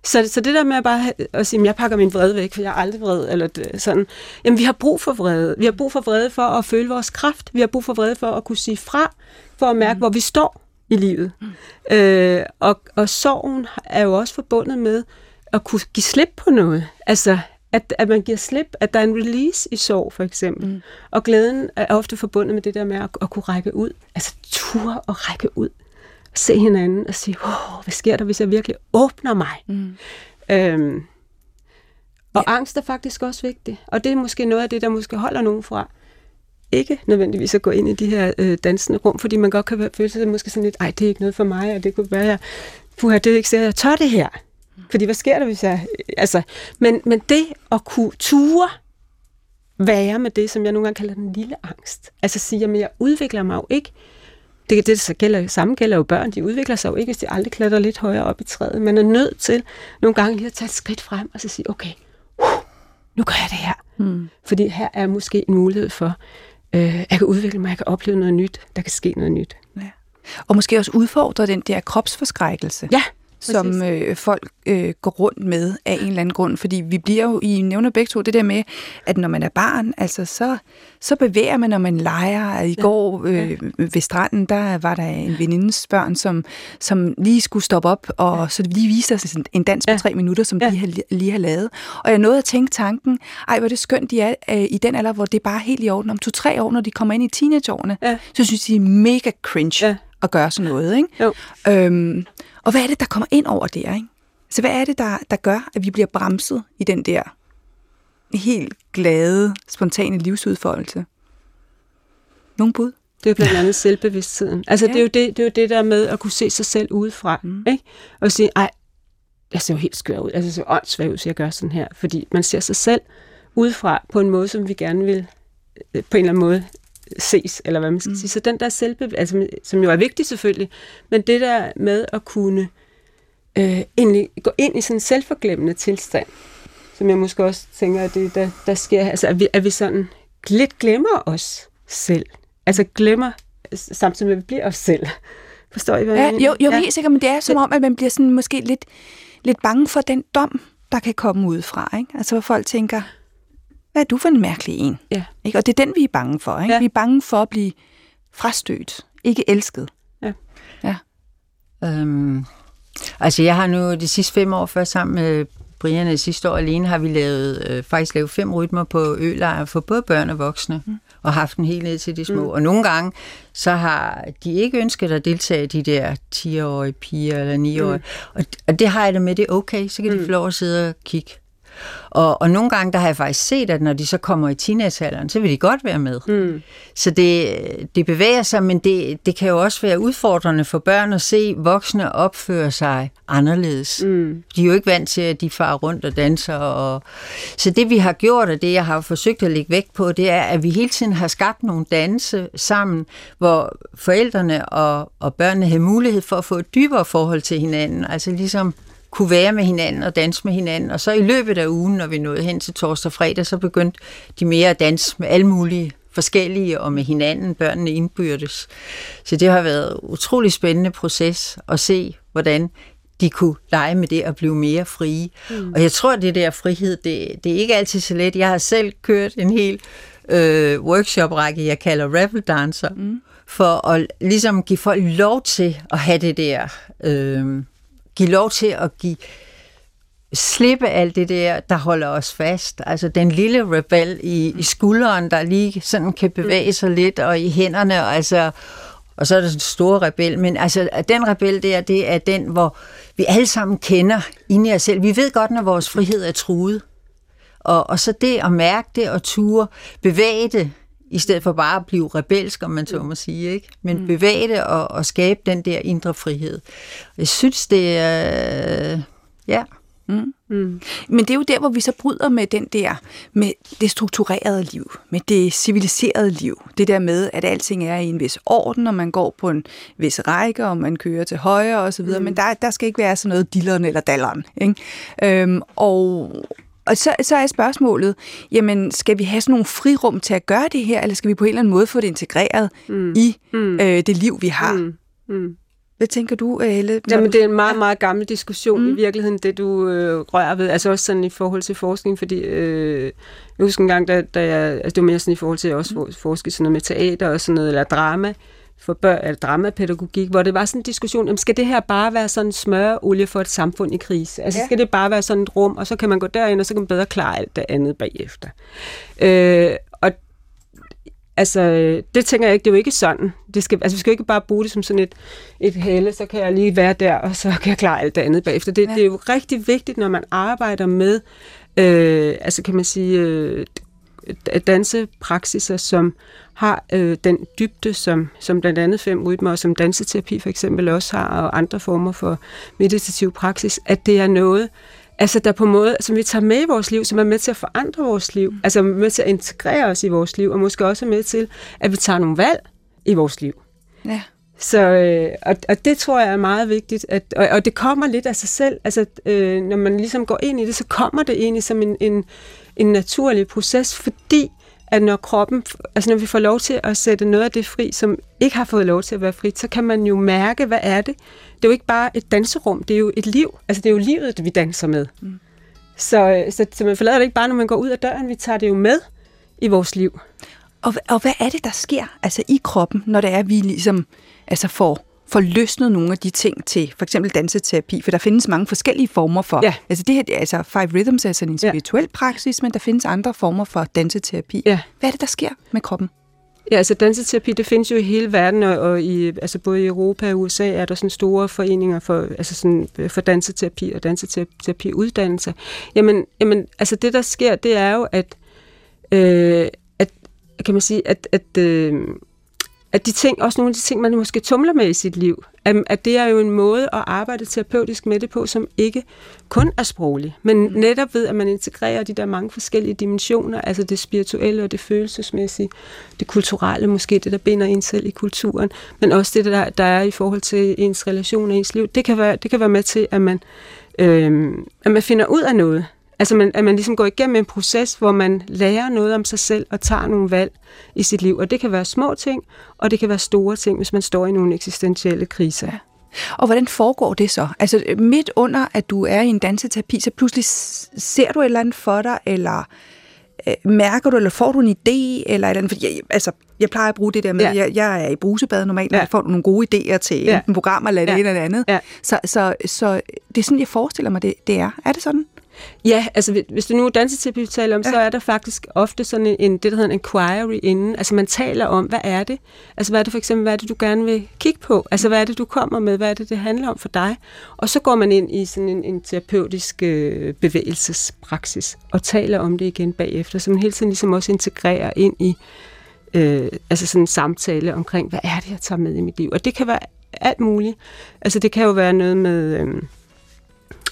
S3: Så, så det der med at bare at sige, at jeg pakker min vrede væk, for jeg er aldrig vred, eller sådan, jamen vi har brug for vrede. Vi har brug for vrede for at føle vores kraft. Vi har brug for vrede for at kunne sige fra, for at mærke, mm. hvor vi står i livet. Mm. Øh, og, og sorgen er jo også forbundet med at kunne give slip på noget. Altså, at, at man giver slip, at der er en release i sorg, for eksempel. Mm. Og glæden er ofte forbundet med det der med at, at kunne række ud. Altså, ture og række ud se hinanden og sige, oh, hvad sker der, hvis jeg virkelig åbner mig? Mm. Øhm, og ja. angst er faktisk også vigtig, og det er måske noget af det, der måske holder nogen fra ikke nødvendigvis at gå ind i de her øh, dansende rum, fordi man godt kan føle sig måske sådan lidt, ej, det er ikke noget for mig, og det kunne være, puha, det er ikke sikkert, jeg tør det her. Fordi hvad sker der, hvis jeg... Altså, men, men det at kunne ture være med det, som jeg nogle gange kalder den lille angst. Altså sige, at jeg udvikler mig jo ikke det, det så gælder, samme gælder jo børn. De udvikler sig jo ikke, hvis de aldrig klatrer lidt højere op i træet. Man er nødt til nogle gange lige at tage et skridt frem og så sige, okay, uh, nu gør jeg det her. Mm. Fordi her er måske en mulighed for, øh, jeg kan udvikle mig, jeg kan opleve noget nyt, der kan ske noget nyt. Ja.
S1: Og måske også udfordre den der kropsforskrækkelse.
S3: Ja,
S1: som øh, folk øh, går rundt med af en eller anden grund. Fordi vi bliver jo, I nævner begge to, det der med, at når man er barn, altså så, så bevæger man, når man leger. I ja. går øh, ved stranden, der var der en venindes børn, som, som lige skulle stoppe op, og ja. så lige viste os en dans på ja. tre minutter, som ja. de har, lige har lavet. Og jeg nåede at tænke tanken, ej, hvor er det skønt, de er øh, i den alder, hvor det er bare helt i orden. Om to-tre år, når de kommer ind i teenageårene, ja. så synes de er mega cringe. Ja at gøre sådan noget. Ikke? Jo. Øhm, og hvad er det, der kommer ind over det? Ikke? Så hvad er det, der, der gør, at vi bliver bremset i den der helt glade, spontane livsudfoldelse? Nogle bud?
S3: Det er jo blandt andet selvbevidstheden. Altså, ja. det, er jo det, det er jo det der med at kunne se sig selv udefra. Mm. Ikke? Og sige, ej, jeg ser jo helt skør ud. Altså, jeg ser åndssvag ud, så jeg gør sådan her. Fordi man ser sig selv udefra på en måde, som vi gerne vil øh, på en eller anden måde ses, eller hvad man skal mm. sige. Så den der selvbevidsthed, altså, som jo er vigtig selvfølgelig, men det der med at kunne øh, egentlig gå ind i sådan en selvforglemmende tilstand, som jeg måske også tænker, at det der, der sker, altså at vi, at vi sådan lidt glemmer os selv. Altså glemmer, samtidig med at vi bliver os selv. Forstår I, hvad jeg
S1: Ja,
S3: mener?
S1: jo, jo
S3: ja.
S1: helt sikkert, men det er som om, at man bliver sådan måske lidt, lidt bange for den dom, der kan komme ud fra. Ikke? Altså, hvor folk tænker, hvad er du for en mærkelig en?
S3: Ja.
S1: Ikke? Og det er den, vi er bange for. Ikke?
S3: Ja.
S1: Vi er bange for at blive frastødt, ikke elsket.
S2: Øhm, altså jeg har nu de sidste fem år først sammen med Brian, og sidste år alene har vi lavet, øh, faktisk lavet fem rytmer på ølejre for både børn og voksne, mm. og haft den helt ned til de små. Mm. Og nogle gange, så har de ikke ønsket at deltage, de der 10-årige piger eller 9-årige. Mm. Og, og det har jeg det med, det er okay, så kan mm. de få lov at sidde og kigge. Og, og nogle gange, der har jeg faktisk set, at når de så kommer i teenagealderen, så vil de godt være med.
S3: Mm.
S2: Så det, det bevæger sig, men det, det kan jo også være udfordrende for børn at se voksne opføre sig anderledes.
S3: Mm.
S2: De er jo ikke vant til, at de farer rundt og danser. Og... Så det vi har gjort, og det jeg har forsøgt at lægge vægt på, det er, at vi hele tiden har skabt nogle danse sammen, hvor forældrene og, og børnene har mulighed for at få et dybere forhold til hinanden. Altså ligesom kunne være med hinanden og danse med hinanden. Og så i løbet af ugen, når vi nåede hen til torsdag og fredag, så begyndte de mere at danse med alle mulige forskellige og med hinanden, børnene indbyrdes. Så det har været en utrolig spændende proces at se, hvordan de kunne lege med det og blive mere frie. Mm. Og jeg tror, det der frihed, det, det er ikke altid så let. Jeg har selv kørt en hel øh, workshop-række, jeg kalder Rebel Dancer, mm. for at ligesom give folk lov til at have det der... Øh, give lov til at give slippe alt det der, der holder os fast. Altså den lille rebel i, i skulderen, der lige sådan kan bevæge sig lidt, og i hænderne, og altså... Og så er der den store rebel, men altså den rebel der, det er den, hvor vi alle sammen kender inde i os selv. Vi ved godt, når vores frihed er truet. Og, og så det at mærke det og ture, bevæge det, i stedet for bare at blive rebelsk, om man så må sige, ikke? Men mm. bevæge det og, og skabe den der indre frihed. Jeg synes, det er... Ja.
S1: Mm. Mm. Men det er jo der, hvor vi så bryder med den der, med det strukturerede liv, med det civiliserede liv. Det der med, at alting er i en vis orden, og man går på en vis række, og man kører til højre og så videre, mm. men der, der skal ikke være sådan noget dilleren eller dalleren. Ikke? Øhm, og, og så, så er spørgsmålet, jamen skal vi have sådan nogle frirum til at gøre det her, eller skal vi på en eller anden måde få det integreret mm. i mm. Øh, det liv, vi har? Mm. Mm. Hvad tænker du, Helle?
S3: Jamen, det er en meget, meget gammel diskussion mm. i virkeligheden, det du øh, rører ved. Altså også sådan i forhold til forskning, fordi øh, jeg husker en gang, da, da jeg, altså det var mere sådan i forhold til at også forske sådan noget med teater og sådan noget, eller drama, for børn, eller dramapædagogik, hvor det var sådan en diskussion, jamen skal det her bare være sådan smøreolie for et samfund i krise? Altså ja. skal det bare være sådan et rum, og så kan man gå derind, og så kan man bedre klare alt det andet bagefter. Øh, og Altså, det tænker jeg ikke, det er jo ikke sådan. Det skal, altså, vi skal jo ikke bare bruge det som sådan et, et helle, så kan jeg lige være der, og så kan jeg klare alt det andet bagefter. Det, ja. det er jo rigtig vigtigt, når man arbejder med, øh, altså kan man sige, øh, dansepraksiser, som har øh, den dybde, som, som blandt andet fem rytmer, og som danseterapi for eksempel også har, og andre former for meditativ praksis, at det er noget, altså der på en måde, som vi tager med i vores liv, som er med til at forandre vores liv, mm. altså med til at integrere os i vores liv, og måske også med til, at vi tager nogle valg i vores liv.
S1: Ja.
S3: Så, øh, og, og det tror jeg er meget vigtigt, at, og, og det kommer lidt af sig selv, altså øh, når man ligesom går ind i det, så kommer det egentlig som en, en, en naturlig proces, fordi at når kroppen, altså når vi får lov til at sætte noget af det fri, som ikke har fået lov til at være frit, så kan man jo mærke, hvad er det? Det er jo ikke bare et danserum, det er jo et liv. Altså det er jo livet, vi danser med. Mm. Så, så, så man forlader det ikke bare, når man går ud af døren, vi tager det jo med i vores liv.
S1: Og, og hvad er det, der sker altså i kroppen, når det er, at vi ligesom altså får får løsnet nogle af de ting til for eksempel danseterapi, for der findes mange forskellige former for,
S3: ja.
S1: altså det her, altså Five Rhythms er sådan en spirituel ja. praksis, men der findes andre former for danseterapi.
S3: Ja.
S1: Hvad er det, der sker med kroppen?
S3: Ja, altså danseterapi, det findes jo i hele verden, og, og i, altså både i Europa og USA er der sådan store foreninger for, altså sådan, for danseterapi og danseterapiuddannelse. Jamen, jamen, altså det der sker, det er jo, at, øh, at kan man sige, at, at øh, at de ting, også nogle af de ting, man måske tumler med i sit liv, at, at det er jo en måde at arbejde terapeutisk med det på, som ikke kun er sproglig, men netop ved, at man integrerer de der mange forskellige dimensioner, altså det spirituelle og det følelsesmæssige, det kulturelle måske, det der binder en selv i kulturen, men også det, der, der er i forhold til ens relation og ens liv, det kan være, det kan være med til, at man, øh, at man finder ud af noget, Altså man, at man ligesom går igennem en proces, hvor man lærer noget om sig selv og tager nogle valg i sit liv. Og det kan være små ting, og det kan være store ting, hvis man står i nogle eksistentielle kriser. Ja.
S1: Og hvordan foregår det så? Altså midt under, at du er i en danseterapi, så pludselig ser du et eller andet for dig, eller øh, mærker du, eller får du en idé, eller et eller andet? Fordi jeg, altså, jeg plejer at bruge det der med, ja. jeg, jeg er i brusebad normalt, og ja. får nogle gode idéer til ja. enten program eller det ja. ene eller andet. Ja. Så, så, så det er sådan, jeg forestiller mig, det, det er. Er det sådan?
S3: Ja, altså hvis du nu er danseterapi taler om, ja. så er der faktisk ofte sådan en, en, det, der hedder en inquiry inden. Altså man taler om, hvad er det? Altså hvad er det for eksempel, hvad er det, du gerne vil kigge på? Altså hvad er det, du kommer med? Hvad er det, det handler om for dig? Og så går man ind i sådan en, en terapeutisk øh, bevægelsespraksis og taler om det igen bagefter, så man hele tiden ligesom også integrerer ind i øh, altså sådan en samtale omkring, hvad er det, jeg tager med i mit liv? Og det kan være alt muligt. Altså det kan jo være noget med... Øh,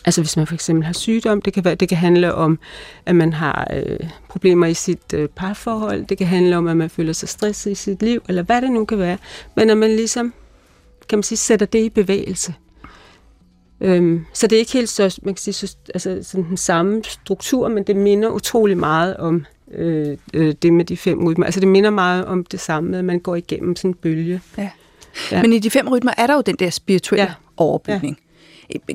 S3: Altså hvis man for eksempel har sygdom, det kan, være, det kan handle om, at man har øh, problemer i sit øh, parforhold, det kan handle om, at man føler sig stresset i sit liv, eller hvad det nu kan være. Men at man ligesom, kan man sige, sætter det i bevægelse. Øhm, så det er ikke helt så, man kan sige, så, altså, sådan den samme struktur, men det minder utrolig meget om øh, øh, det med de fem rytmer. Altså det minder meget om det samme, at man går igennem sådan en bølge.
S1: Ja. Ja. Men i de fem rytmer er der jo den der spirituelle ja. overbygning. Ja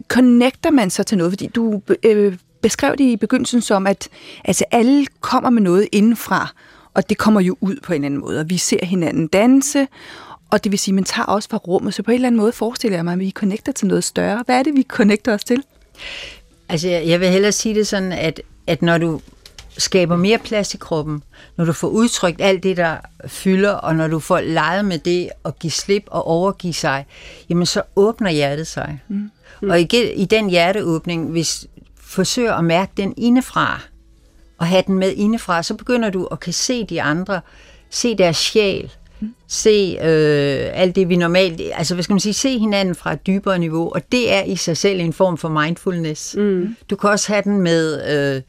S1: connecter man så til noget? Fordi du øh, beskrev det i begyndelsen som, at altså, alle kommer med noget indenfra, og det kommer jo ud på en eller anden måde, og vi ser hinanden danse, og det vil sige, at man tager også fra rummet, så på en eller anden måde forestiller jeg mig, at vi connecter til noget større. Hvad er det, vi connecter os til?
S2: Altså, jeg vil hellere sige det sådan, at, at når du skaber mere plads i kroppen, når du får udtrykt alt det, der fylder, og når du får leget med det og give slip og overgive sig, jamen så åbner hjertet sig. Mm. Mm. Og i, i den hjerteåbning, hvis forsøger at mærke den indefra, og have den med indefra, så begynder du at kan se de andre, se deres sjæl, mm. se øh, alt det, vi normalt... Altså, hvad skal man sige? Se hinanden fra et dybere niveau, og det er i sig selv en form for mindfulness. Mm. Du kan også have den med... Øh,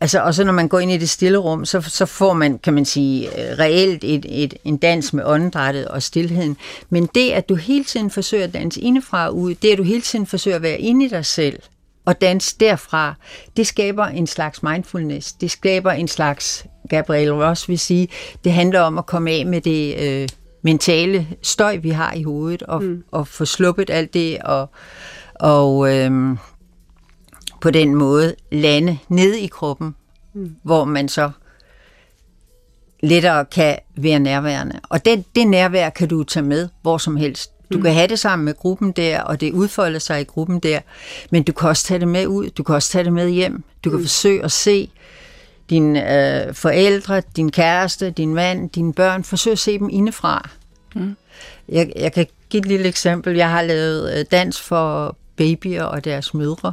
S2: Altså, og så når man går ind i det stille rum, så, så får man, kan man sige, øh, reelt et, et, en dans med åndedrættet og stillheden. Men det, at du hele tiden forsøger at danse indefra og ud, det, at du hele tiden forsøger at være inde i dig selv og danse derfra, det skaber en slags mindfulness. Det skaber en slags, Gabriel Ross vil sige, det handler om at komme af med det øh, mentale støj, vi har i hovedet, og, mm. og få sluppet alt det, og, og øh, på den måde lande ned i kroppen, mm. hvor man så lettere kan være nærværende. Og det, det nærvær kan du tage med hvor som helst. Du mm. kan have det sammen med gruppen der, og det udfolder sig i gruppen der, men du kan også tage det med ud, du kan også tage det med hjem. Du kan mm. forsøge at se dine øh, forældre, din kæreste, din mand, dine børn, forsøg at se dem indefra. Mm. Jeg, jeg kan give et lille eksempel. Jeg har lavet øh, dans for babyer og deres mødre.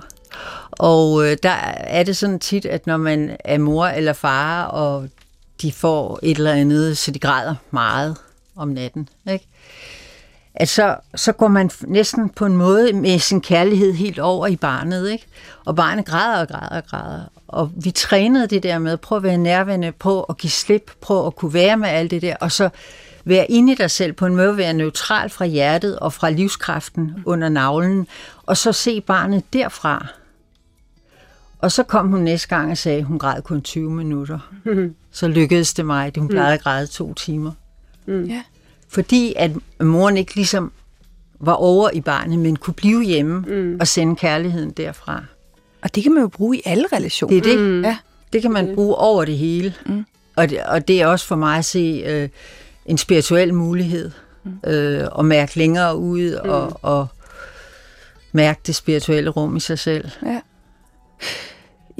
S2: Og øh, der er det sådan tit, at når man er mor eller far, og de får et eller andet, så de græder meget om natten, ikke? at så, så går man næsten på en måde med sin kærlighed helt over i barnet, ikke? Og barnet græder og græder og græder. Og vi trænede det der med at prøve at være nærværende, på at give slip, på at kunne være med alt det der, og så være inde i dig selv på en måde, være neutral fra hjertet og fra livskraften under navlen, og så se barnet derfra. Og så kom hun næste gang og sagde, at hun græd kun 20 minutter. Mm. Så lykkedes det mig, at hun plejede at græde to timer. Mm. Ja. Fordi at moren ikke ligesom var over i barnet, men kunne blive hjemme mm. og sende kærligheden derfra.
S1: Og det kan man jo bruge i alle relationer.
S2: Det er det. Mm. Ja. Det kan man bruge over det hele. Mm. Og, det, og det er også for mig at se øh, en spirituel mulighed. Mm. Øh, at mærke længere ud mm. og, og mærke det spirituelle rum i sig selv.
S1: Ja.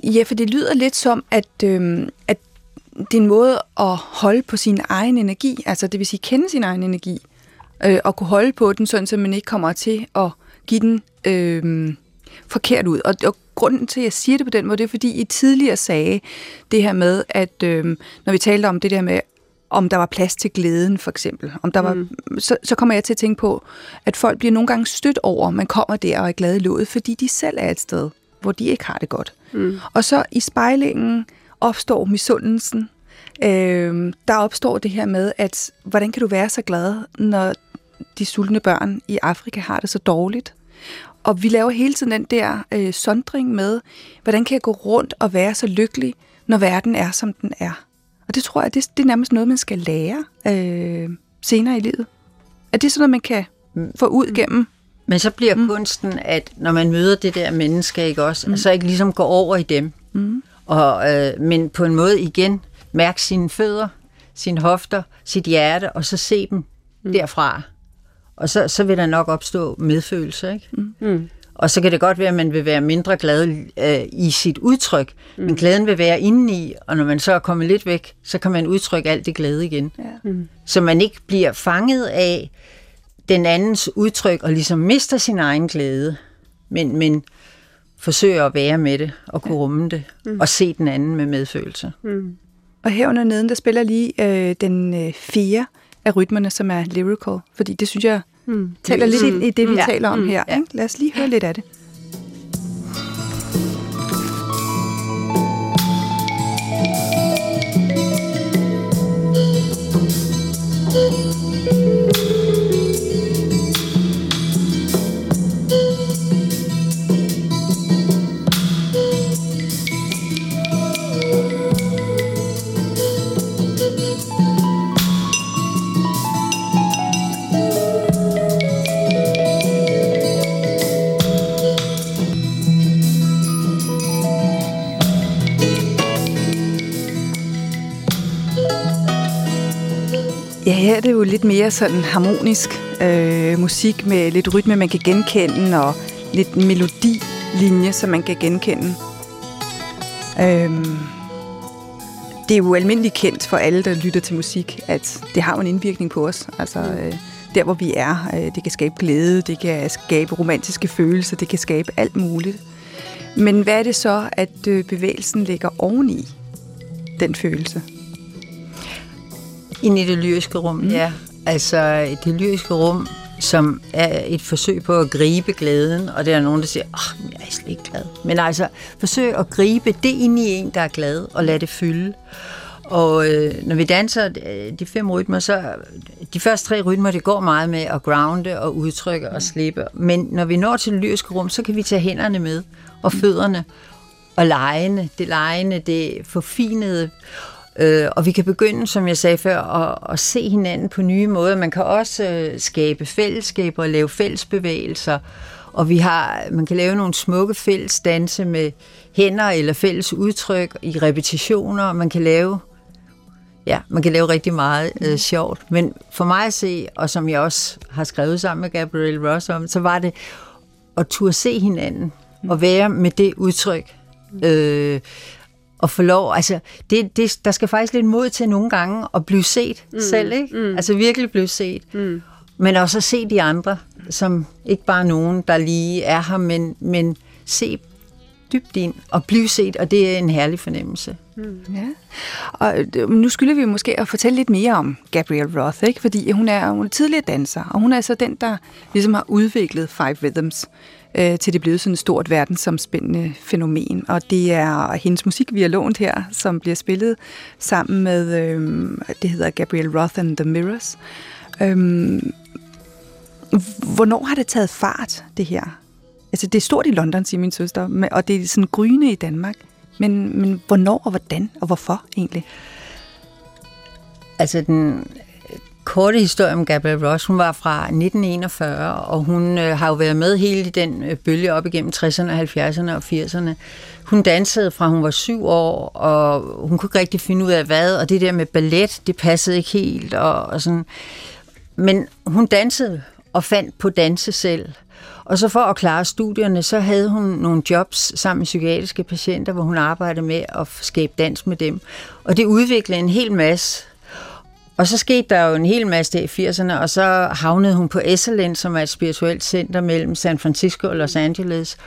S1: Ja, for det lyder lidt som, at, øh, at det er en måde at holde på sin egen energi, altså det vil sige kende sin egen energi, øh, og kunne holde på den, sådan så man ikke kommer til at give den øh, forkert ud. Og, og grunden til, at jeg siger det på den måde, det er, fordi I tidligere sagde det her med, at øh, når vi talte om det der med, om der var plads til glæden, for eksempel. Om der mm. var, så, så kommer jeg til at tænke på, at folk bliver nogle gange stødt over, man kommer der og er glad i låget, fordi de selv er et sted, hvor de ikke har det godt. Mm. Og så i spejlingen opstår misundelsen. Øh, der opstår det her med, at hvordan kan du være så glad, når de sultne børn i Afrika har det så dårligt? Og vi laver hele tiden den der øh, sondring med, hvordan kan jeg gå rundt og være så lykkelig, når verden er, som den er. Og det tror jeg, det, det er nærmest noget, man skal lære øh, senere i livet. Er det sådan noget, man kan få ud gennem?
S2: Men så bliver mm. kunsten, at når man møder det der menneske, ikke også, mm. så ikke ligesom går over i dem. Mm. Og, øh, men på en måde igen, mærke sine fødder, sine hofter, sit hjerte, og så se dem mm. derfra. Og så, så vil der nok opstå medfølelse, ikke? Mm. Og så kan det godt være, at man vil være mindre glad øh, i sit udtryk, mm. men glæden vil være indeni, og når man så er kommet lidt væk, så kan man udtrykke alt det glæde igen. Ja. Mm. Så man ikke bliver fanget af den andens udtryk og ligesom mister sin egen glæde, men, men forsøger at være med det og kunne rumme det mm. og se den anden med medfølelse. Mm.
S1: Og herunder neden, der spiller lige øh, den øh, fire af rytmerne, som er lyrical, fordi det synes jeg mm. taler lidt mm. i det, vi mm. taler om mm. her. Ja. Ikke? Lad os lige høre lidt af det. Her er det jo lidt mere sådan harmonisk øh, musik med lidt rytme, man kan genkende, og lidt melodilinje, som man kan genkende. Øhm, det er jo almindeligt kendt for alle, der lytter til musik, at det har jo en indvirkning på os. Altså, øh, der hvor vi er, øh, det kan skabe glæde, det kan skabe romantiske følelser, det kan skabe alt muligt. Men hvad er det så, at øh, bevægelsen ligger oveni den følelse?
S2: Ind i det lyriske rum, ja. Altså det lyriske rum, som er et forsøg på at gribe glæden, og der er nogen, der siger, åh, oh, jeg er slet ikke glad. Men altså, forsøg at gribe det ind i en, der er glad, og lade det fylde. Og øh, når vi danser øh, de fem rytmer, så de første tre rytmer, det går meget med at grounde og udtrykke og slippe. Men når vi når til det lyriske rum, så kan vi tage hænderne med, og fødderne, og lejene, det lejende, det forfinede. Øh, og vi kan begynde, som jeg sagde før, at, at se hinanden på nye måder. Man kan også øh, skabe fællesskaber og lave fællesbevægelser. Og vi har, man kan lave nogle smukke fælles danse med hænder eller fælles udtryk i repetitioner. Man kan lave ja, man kan lave rigtig meget øh, sjovt. Men for mig at se, og som jeg også har skrevet sammen med Gabriel Ross om, så var det at turde se hinanden og være med det udtryk. Øh, at få lov, altså det, det, der skal faktisk lidt mod til nogle gange at blive set mm. selv, ikke? Mm. Altså virkelig blive set. Mm. Men også at se de andre, som ikke bare nogen, der lige er her, men, men se dybt ind og blive set, og det er en herlig fornemmelse.
S1: Mm. Ja. Og øh, nu skylder vi måske at fortælle lidt mere om Gabrielle Roth, ikke? fordi hun er, hun er tidligere danser, og hun er så den, der ligesom har udviklet Five Rhythms, øh, til det blevet sådan et stort verdensomspændende fænomen. Og det er hendes musik, vi har lånt her, som bliver spillet sammen med, øh, det hedder Gabriel Roth and the Mirrors. Øh, hvornår har det taget fart, det her? Altså, det er stort i London, siger min søster, og det er sådan gryne i Danmark. Men, men hvornår og hvordan og hvorfor egentlig?
S2: Altså, den korte historie om Gabrielle Ross, hun var fra 1941, og hun øh, har jo været med hele den øh, bølge op igennem 60'erne, 70'erne og 80'erne. Hun dansede fra hun var syv år, og hun kunne ikke rigtig finde ud af hvad, og det der med ballet, det passede ikke helt, og, og sådan. Men hun dansede og fandt på danse selv. Og så for at klare studierne, så havde hun nogle jobs sammen med psykiatriske patienter, hvor hun arbejdede med at skabe dans med dem. Og det udviklede en hel masse. Og så skete der jo en hel masse i 80'erne, og så havnede hun på Esalen, som er et spirituelt center mellem San Francisco og Los Angeles.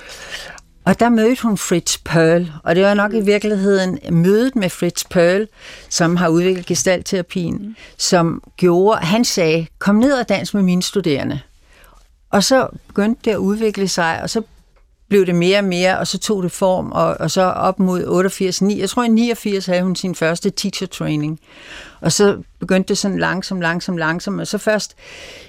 S2: Og der mødte hun Fritz Pearl, og det var nok i virkeligheden mødet med Fritz Pearl, som har udviklet gestaltterapien, mm. som gjorde, han sagde, kom ned og dans med mine studerende. Og så begyndte det at udvikle sig, og så blev det mere og mere, og så tog det form, og, og så op mod 88, 9, jeg tror i 89 havde hun sin første teacher training. Og så begyndte det sådan langsomt, langsomt, langsomt, og så først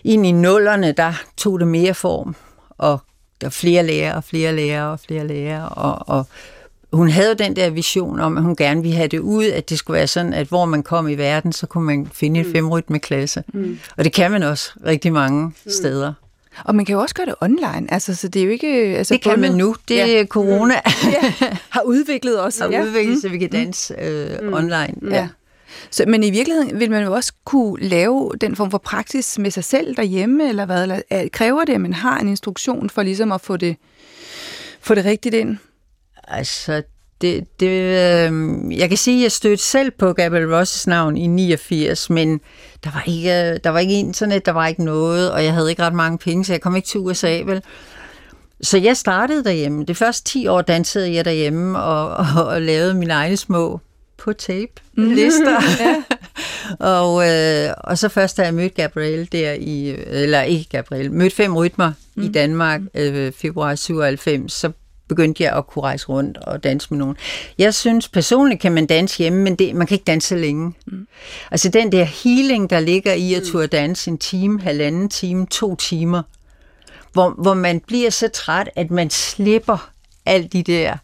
S2: ind i nullerne, der tog det mere form, og der er flere lærere og flere lærere og flere lærere, og, og hun havde jo den der vision om, at hun gerne ville have det ud, at det skulle være sådan, at hvor man kom i verden, så kunne man finde et femrytmeklasse. Mm. Og det kan man også rigtig mange mm. steder.
S1: Og man kan jo også gøre det online, altså, så det er jo ikke... Altså,
S2: det kan bundet, man nu. Det er ja. corona.
S1: ja. Har udviklet også.
S2: Har ja. udviklet, så vi kan danse øh, mm. online.
S1: Ja. ja. Så, men i virkeligheden vil man jo også kunne lave den form for praksis med sig selv derhjemme, eller hvad? Eller, øh, kræver det, at man har en instruktion for ligesom at få det, få det rigtigt ind?
S2: Altså, det, det, øh, jeg kan sige, at jeg stødte selv på Gabriel Rosses navn i 89, men der var ikke, øh, der var ikke internet, der var ikke noget, og jeg havde ikke ret mange penge, så jeg kom ikke til USA, vel? Så jeg startede derhjemme. Det første 10 år dansede jeg derhjemme og, <laughs> og, og lavede mine egne små på tape mm. <laughs> lister. ja. og, øh, og så først da jeg mødte Gabriel der i, eller ikke Gabriel, mødte fem rytmer mm. i Danmark øh, februar 97, så begyndte jeg at kunne rejse rundt og danse med nogen. Jeg synes personligt kan man danse hjemme, men det, man kan ikke danse længe. Mm. Altså den der healing, der ligger i at turde danse en time, halvanden time, to timer, hvor, hvor man bliver så træt, at man slipper alt de der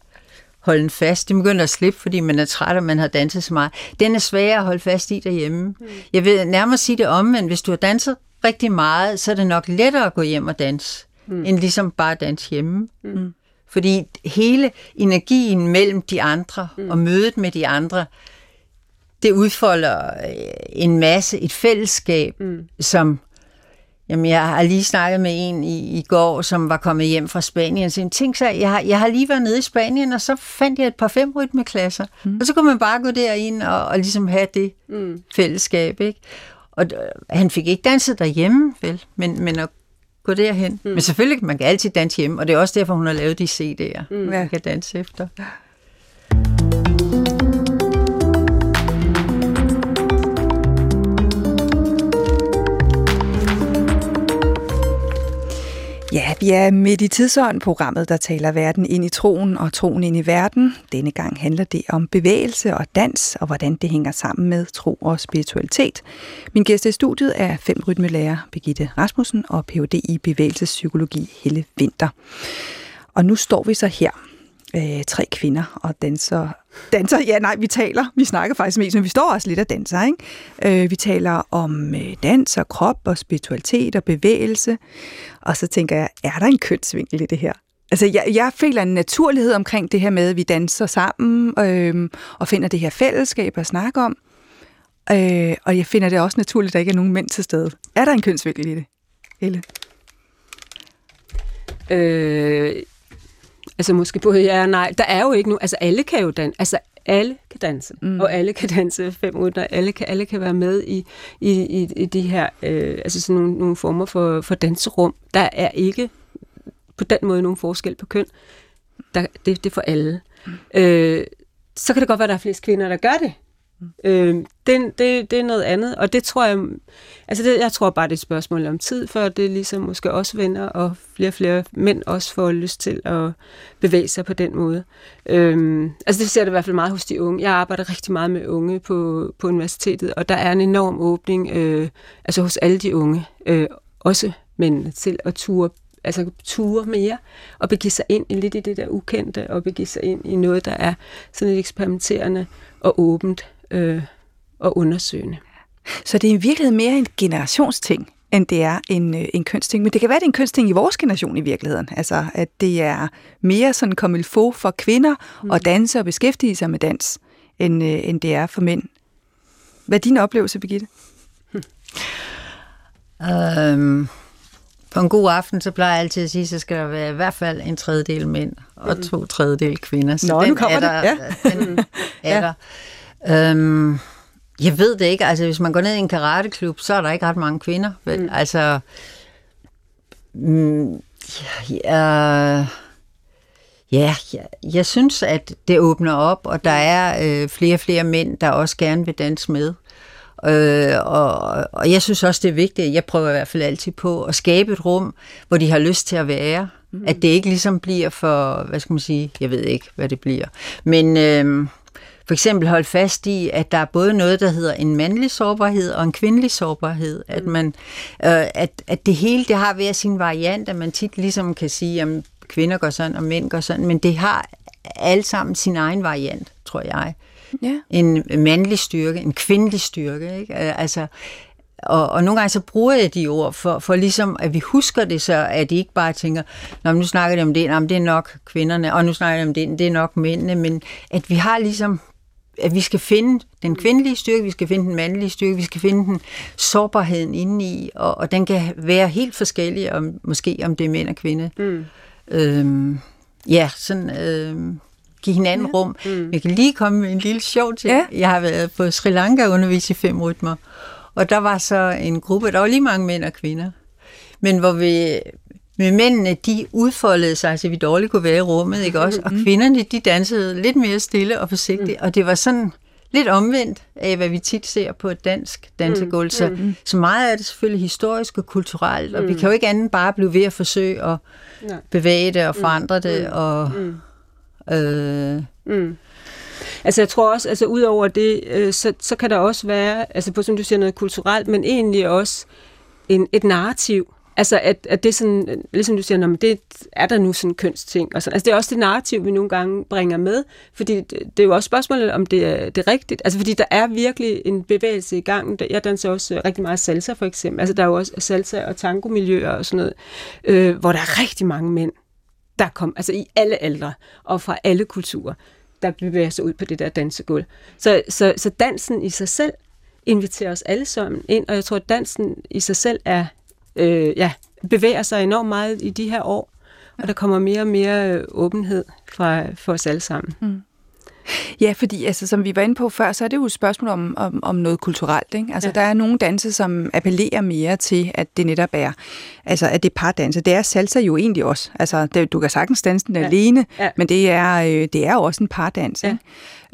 S2: holden fast. Det begynder at slippe, fordi man er træt, og man har danset så meget. Den er svær at holde fast i derhjemme. Mm. Jeg vil nærmere sige det om, men hvis du har danset rigtig meget, så er det nok lettere at gå hjem og danse, mm. end ligesom bare at danse hjemme. Mm. Fordi hele energien mellem de andre mm. og mødet med de andre, det udfolder øh, en masse, et fællesskab, mm. som Jamen, jeg har lige snakket med en i, i går, som var kommet hjem fra Spanien. Så tænk så, jeg har, jeg har lige været nede i Spanien, og så fandt jeg et par femrytmeklasser. Mm. Og så kunne man bare gå derind og, og ligesom have det mm. fællesskab, ikke? Og øh, han fik ikke danset derhjemme, vel? Men, men at gå derhen. Mm. Men selvfølgelig, man kan altid danse hjemme, og det er også derfor, hun har lavet de CD'er, mm. man kan danse efter.
S1: Ja, vi er midt i tidsånd programmet, der taler verden ind i troen og troen ind i verden. Denne gang handler det om bevægelse og dans, og hvordan det hænger sammen med tro og spiritualitet. Min gæst i studiet er fem rytmelærer Birgitte Rasmussen og Ph.D. i bevægelsespsykologi Helle Vinter. Og nu står vi så her øh, tre kvinder og danser. Danser, ja nej, vi taler, vi snakker faktisk mest, men vi står også lidt og danser, ikke? Øh, vi taler om øh, dans og krop og spiritualitet og bevægelse, og så tænker jeg, er der en kønsvinkel i det her? Altså, jeg, jeg føler en naturlighed omkring det her med, at vi danser sammen øh, og finder det her fællesskab at snakke om. Øh, og jeg finder det også naturligt, at der ikke er nogen mænd til stede. Er der en kønsvinkel i det, Helle?
S3: Øh, Altså måske både ja og nej. Der er jo ikke nu, altså alle kan jo danse, altså alle kan danse, mm. og alle kan danse fem minutter, alle kan, alle kan være med i, i, i, i de her, øh, altså sådan nogle, nogle former for, for danserum. Der er ikke på den måde nogen forskel på køn. Der, det, det er for alle. Mm. Øh, så kan det godt være, at der er flest kvinder, der gør det. Mm. Øh, det, det, det er noget andet, og det tror jeg, altså det, jeg tror bare, det er et spørgsmål om tid, før det ligesom måske også vender, og flere og flere mænd også får lyst til at bevæge sig på den måde. Øh, altså det ser det i hvert fald meget hos de unge. Jeg arbejder rigtig meget med unge på, på universitetet, og der er en enorm åbning, øh, altså hos alle de unge, øh, også mænd til at ture altså ture mere, og begive sig ind i lidt i det der ukendte, og begive sig ind i noget, der er sådan lidt eksperimenterende og åbent øh, og undersøgende.
S1: Så det er i virkeligheden mere en generationsting, end det er en, øh, en kønsting. Men det kan være, det er en kønsting i vores generation i virkeligheden. Altså, at det er mere sådan kommet få for kvinder mm. at danse og beskæftige sig med dans, end, øh, end det er for mænd. Hvad er din oplevelse, Birgitte?
S2: Um, på en god aften, så plejer jeg altid at sige, så skal der være i hvert fald en tredjedel mænd og mm. to tredjedel kvinder. Så
S1: Nå,
S2: den
S1: nu kommer er der, det.
S2: Ja. Den er ja. der. Øhm, jeg ved det ikke. Altså, hvis man går ned i en karateklub, så er der ikke ret mange kvinder. Vel? Mm. Altså, mm, ja, ja, ja, jeg synes, at det åbner op, og der er øh, flere og flere mænd, der også gerne vil danse med. Øh, og, og jeg synes også, det er vigtigt, jeg prøver i hvert fald altid på at skabe et rum, hvor de har lyst til at være. Mm. At det ikke ligesom bliver for, hvad skal man sige, jeg ved ikke, hvad det bliver. Men... Øh, for eksempel holde fast i, at der er både noget, der hedder en mandlig sårbarhed og en kvindelig sårbarhed. At, man, øh, at, at det hele det har hver sin variant, at man tit ligesom kan sige, at kvinder går sådan, og mænd går sådan, men det har alt sammen sin egen variant, tror jeg.
S1: Ja.
S2: En mandlig styrke, en kvindelig styrke. Ikke? Øh, Altså, og, og nogle gange så bruger jeg de ord for, for ligesom, at vi husker det så, at de ikke bare tænker, Nå, nu snakker de om det, Nå, det er nok kvinderne, og nu snakker de om det, det er nok mændene, men at vi har ligesom, at vi skal finde den kvindelige styrke, vi skal finde den mandlige styrke, vi skal finde den sårbarheden indeni, og, og den kan være helt forskellig, om, måske om det er mænd og kvinde.
S3: Mm.
S2: Øhm, ja, sådan øhm, give hinanden ja. rum.
S3: Mm.
S2: Jeg kan lige komme med en lille sjov ting.
S1: Ja.
S2: Jeg har været på Sri Lanka og undervist i fem rytmer, og der var så en gruppe, der var lige mange mænd og kvinder, men hvor vi med mændene, de udfoldede sig, så vi dårligt kunne være i rummet, ikke også? Og kvinderne, de dansede lidt mere stille og forsigtigt, og det var sådan lidt omvendt af, hvad vi tit ser på et dansk dansegulv. Så, så meget er det selvfølgelig historisk og kulturelt, og vi kan jo ikke andet bare blive ved at forsøge at
S3: Nej.
S2: bevæge det og forandre det, og...
S3: Mm.
S2: Øh,
S3: Mm. Altså jeg tror også, altså udover det, øh, så, så kan der også være, altså på som du siger, noget kulturelt, men egentlig også en, et narrativ. Altså at, at det sådan, øh, ligesom du siger, men det er der nu sådan kønsting. Og sådan. Altså det er også det narrativ, vi nogle gange bringer med, fordi det, det er jo også spørgsmålet, om det er, det er rigtigt. Altså fordi der er virkelig en bevægelse i gang. Jeg danser også øh, rigtig meget salsa for eksempel. Altså der er jo også salsa- og tango-miljøer og sådan noget, øh, hvor der er rigtig mange mænd, der kom, altså i alle aldre og fra alle kulturer, der bevæger sig ud på det der dansegulv. Så, så, så dansen i sig selv inviterer os alle sammen ind, og jeg tror, at dansen i sig selv er, øh, ja, bevæger sig enormt meget i de her år, og der kommer mere og mere øh, åbenhed fra, for os alle sammen. Mm. <laughs>
S1: Ja, fordi altså, som vi var inde på før, så er det jo et spørgsmål om, om, om noget kulturelt. Ikke? Altså,
S3: Ja.
S1: Der er nogle danse, som appellerer mere til, at det netop er, altså, at det er pardanse. Det er salsa jo egentlig også. Altså, det, du kan sagtens danse den
S3: Ja.
S1: alene,
S3: Ja.
S1: men det er, øh, det er jo også en pardans.
S3: Ja.
S1: Ikke?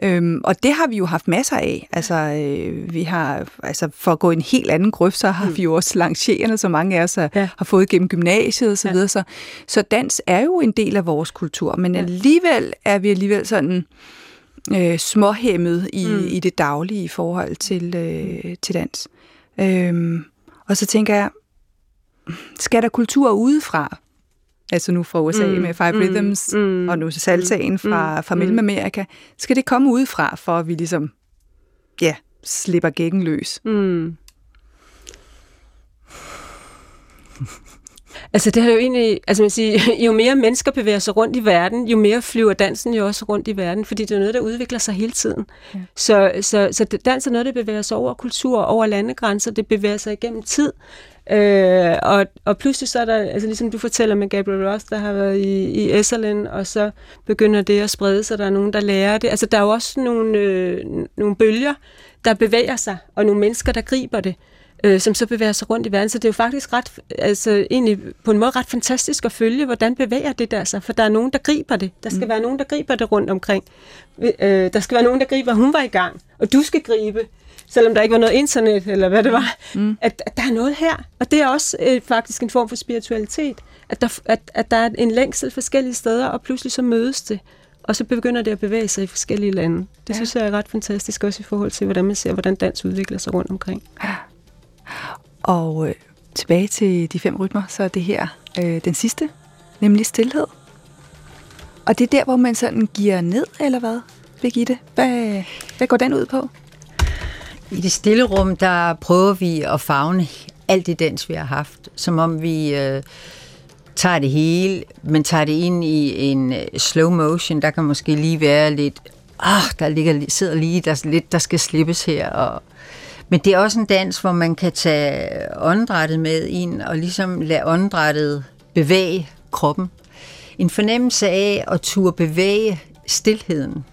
S1: Øhm, og det har vi jo haft masser af. Altså, øh, vi har, altså, for at gå en helt anden grøft, så har mm. vi jo også lancerende, så mange af os har,
S3: Ja.
S1: har fået gennem gymnasiet og så
S3: Ja.
S1: videre. Så, så dans er jo en del af vores kultur, men alligevel er vi alligevel sådan øh, småhæmmet i,
S3: Mm.
S1: mm. i det daglige i forhold til, øh, til dans. Øhm, og så tænker jeg, skal der kultur udefra? Altså nu fra USA
S3: Mm,
S1: mm. med Five
S3: mm,
S1: Rhythms,
S3: mm,
S1: mm, og nu salsaen fra, fra
S3: mm.
S1: Mellemamerika. Skal det komme udefra, for at vi ligesom, ja, slipper gækken løs?
S3: Mm. Altså det har jo egentlig, altså man siger, <laughs> jo mere mennesker bevæger sig rundt i verden, jo mere flyver dansen jo også rundt i verden, fordi det er noget, der udvikler sig hele tiden. Ja. Så, så, så dans er noget, der bevæger sig over kultur, over landegrænser, det bevæger sig igennem tid. Øh, og, og pludselig så er der, altså ligesom du fortæller med Gabriel Ross, der har været i, i Esalen, og så begynder det at sprede sig, der er nogen, der lærer det. Altså der er jo også nogle, øh, nogle bølger, der bevæger sig, og nogle mennesker, der griber det øh, som så bevæger sig rundt i verden. Så det er jo faktisk ret, altså egentlig på en måde ret fantastisk at følge, hvordan bevæger det der sig, for der er nogen, der griber det. Der skal mm. være nogen, der griber det rundt omkring. Øh, der skal være nogen, der griber, hun var i gang, og du skal gribe, selvom der ikke var noget internet, eller hvad det var, mm. at, at der er noget her. Og det er også øh, faktisk en form for spiritualitet, at der, at, at der er en længsel forskellige steder, og pludselig så mødes det. Og så begynder det at bevæge sig i forskellige lande. Det ja.
S1: Ja.
S3: synes jeg er ret fantastisk, også i forhold til, hvordan man ser, hvordan dans udvikler sig rundt omkring.
S1: Og øh, tilbage til de fem rytmer, så er det her øh, den sidste, nemlig stillhed. Og det er der, hvor man sådan giver ned, eller hvad, Birgitte? Hvad, hvad går den ud på?
S2: I det stille rum, der prøver vi at fagne alt det dans, vi har haft, som om vi øh, tager det hele, men tager det ind i en øh, slow motion. Der kan måske lige være lidt, ah, der ligger, sidder lige, der lidt, der skal slippes her. Og, men det er også en dans, hvor man kan tage åndedrættet med ind, og ligesom lade åndedrættet bevæge kroppen. En fornemmelse af at turde bevæge stillheden.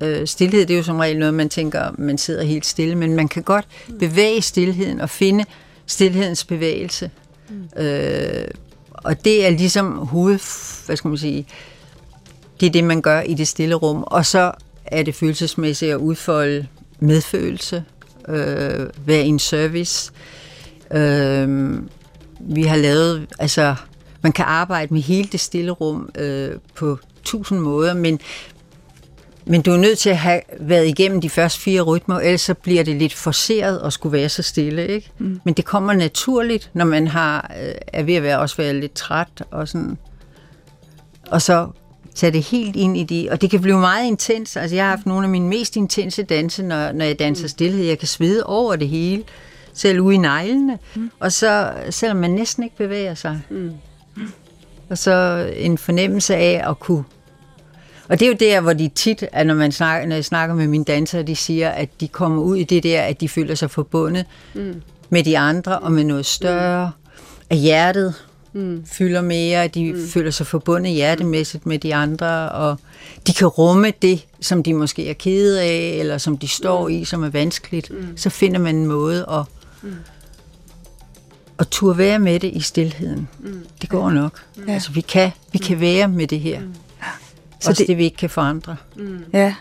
S2: Øh, stillhed det er jo som regel noget, man tænker, man sidder helt stille, men man kan godt bevæge stillheden og finde stillhedens bevægelse. Mm. Øh, og det er ligesom hoved, hvad skal man sige, det er det, man gør i det stille rum. Og så er det følelsesmæssigt at udfolde medfølelse, øh, være en service. Øh, vi har lavet, altså, man kan arbejde med hele det stille rum øh, på tusind måder, men Men du er nødt til at have været igennem de første fire rytmer, ellers så bliver det lidt forceret at skulle være så stille, ikke? Mm. Men det kommer naturligt, når man har, øh, er ved at være, også være lidt træt og sådan. Og så tage det helt ind i de, og det kan blive meget intens. Altså jeg har haft nogle af mine mest intense danse, når, når jeg danser stillhed. Jeg kan svede over det hele, selv ude i neglene. Mm. Og så, selvom man næsten ikke bevæger sig. Mm. Og så en fornemmelse af at kunne og det er jo der, hvor de tit, at når, man snakker, når jeg snakker med mine dansere, de siger, at de kommer ud i det der, at de føler sig forbundet mm. med de andre og med noget større. Mm. At hjertet mm. fylder mere, at de mm. føler sig forbundet hjertemæssigt med de andre, og de kan rumme det, som de måske er kede af, eller som de står mm. i, som er vanskeligt. Mm. Så finder man en måde at, mm. at turde være med det i stillheden. Mm. Det går nok. Mm. Altså, vi kan, vi kan være med det her. Mm. Så Også det, det, vi ikke kan forandre.
S1: Mm. Ja,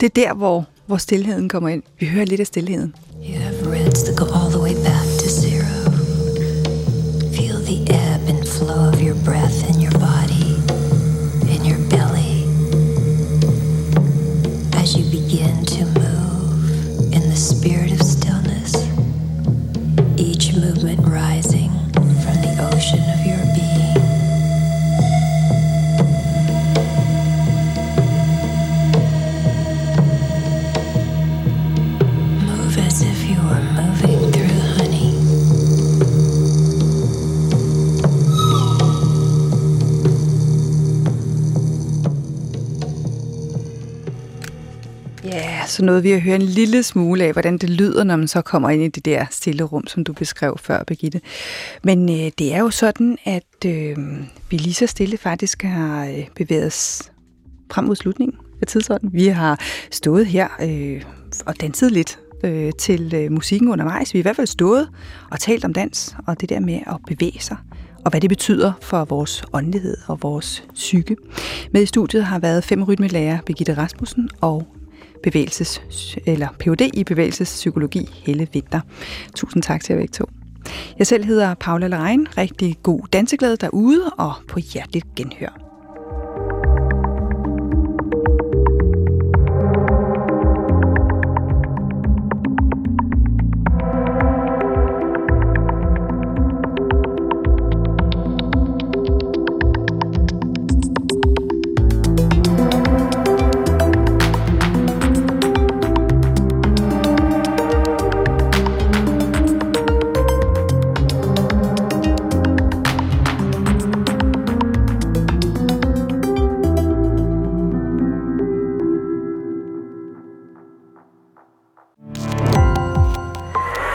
S1: det er der, hvor, hvor stillheden kommer ind. Vi hører lidt af stillheden. You have reds that go all the way back breath in your body, in your belly. As you begin to move in the spirit of stillness, each movement rising så nåede vi at høre en lille smule af, hvordan det lyder, når man så kommer ind i det der stille rum, som du beskrev før, Birgitte. Men øh, det er jo sådan, at øh, vi lige så stille faktisk har øh, bevæget os frem mod slutningen af tidsånden. Vi har stået her øh, og danset lidt øh, til øh, musikken undervejs. Vi har i hvert fald stået og talt om dans, og det der med at bevæge sig og hvad det betyder for vores åndelighed og vores psyke. Med i studiet har været fem rytmelærer Birgitte Rasmussen og bevægelses, eller Ph.D. i bevægelsespsykologi, Helle Vinter. Tusind tak til jer begge to. Jeg selv hedder Paula Lerein. Rigtig god danseglæde derude, og på hjerteligt genhør.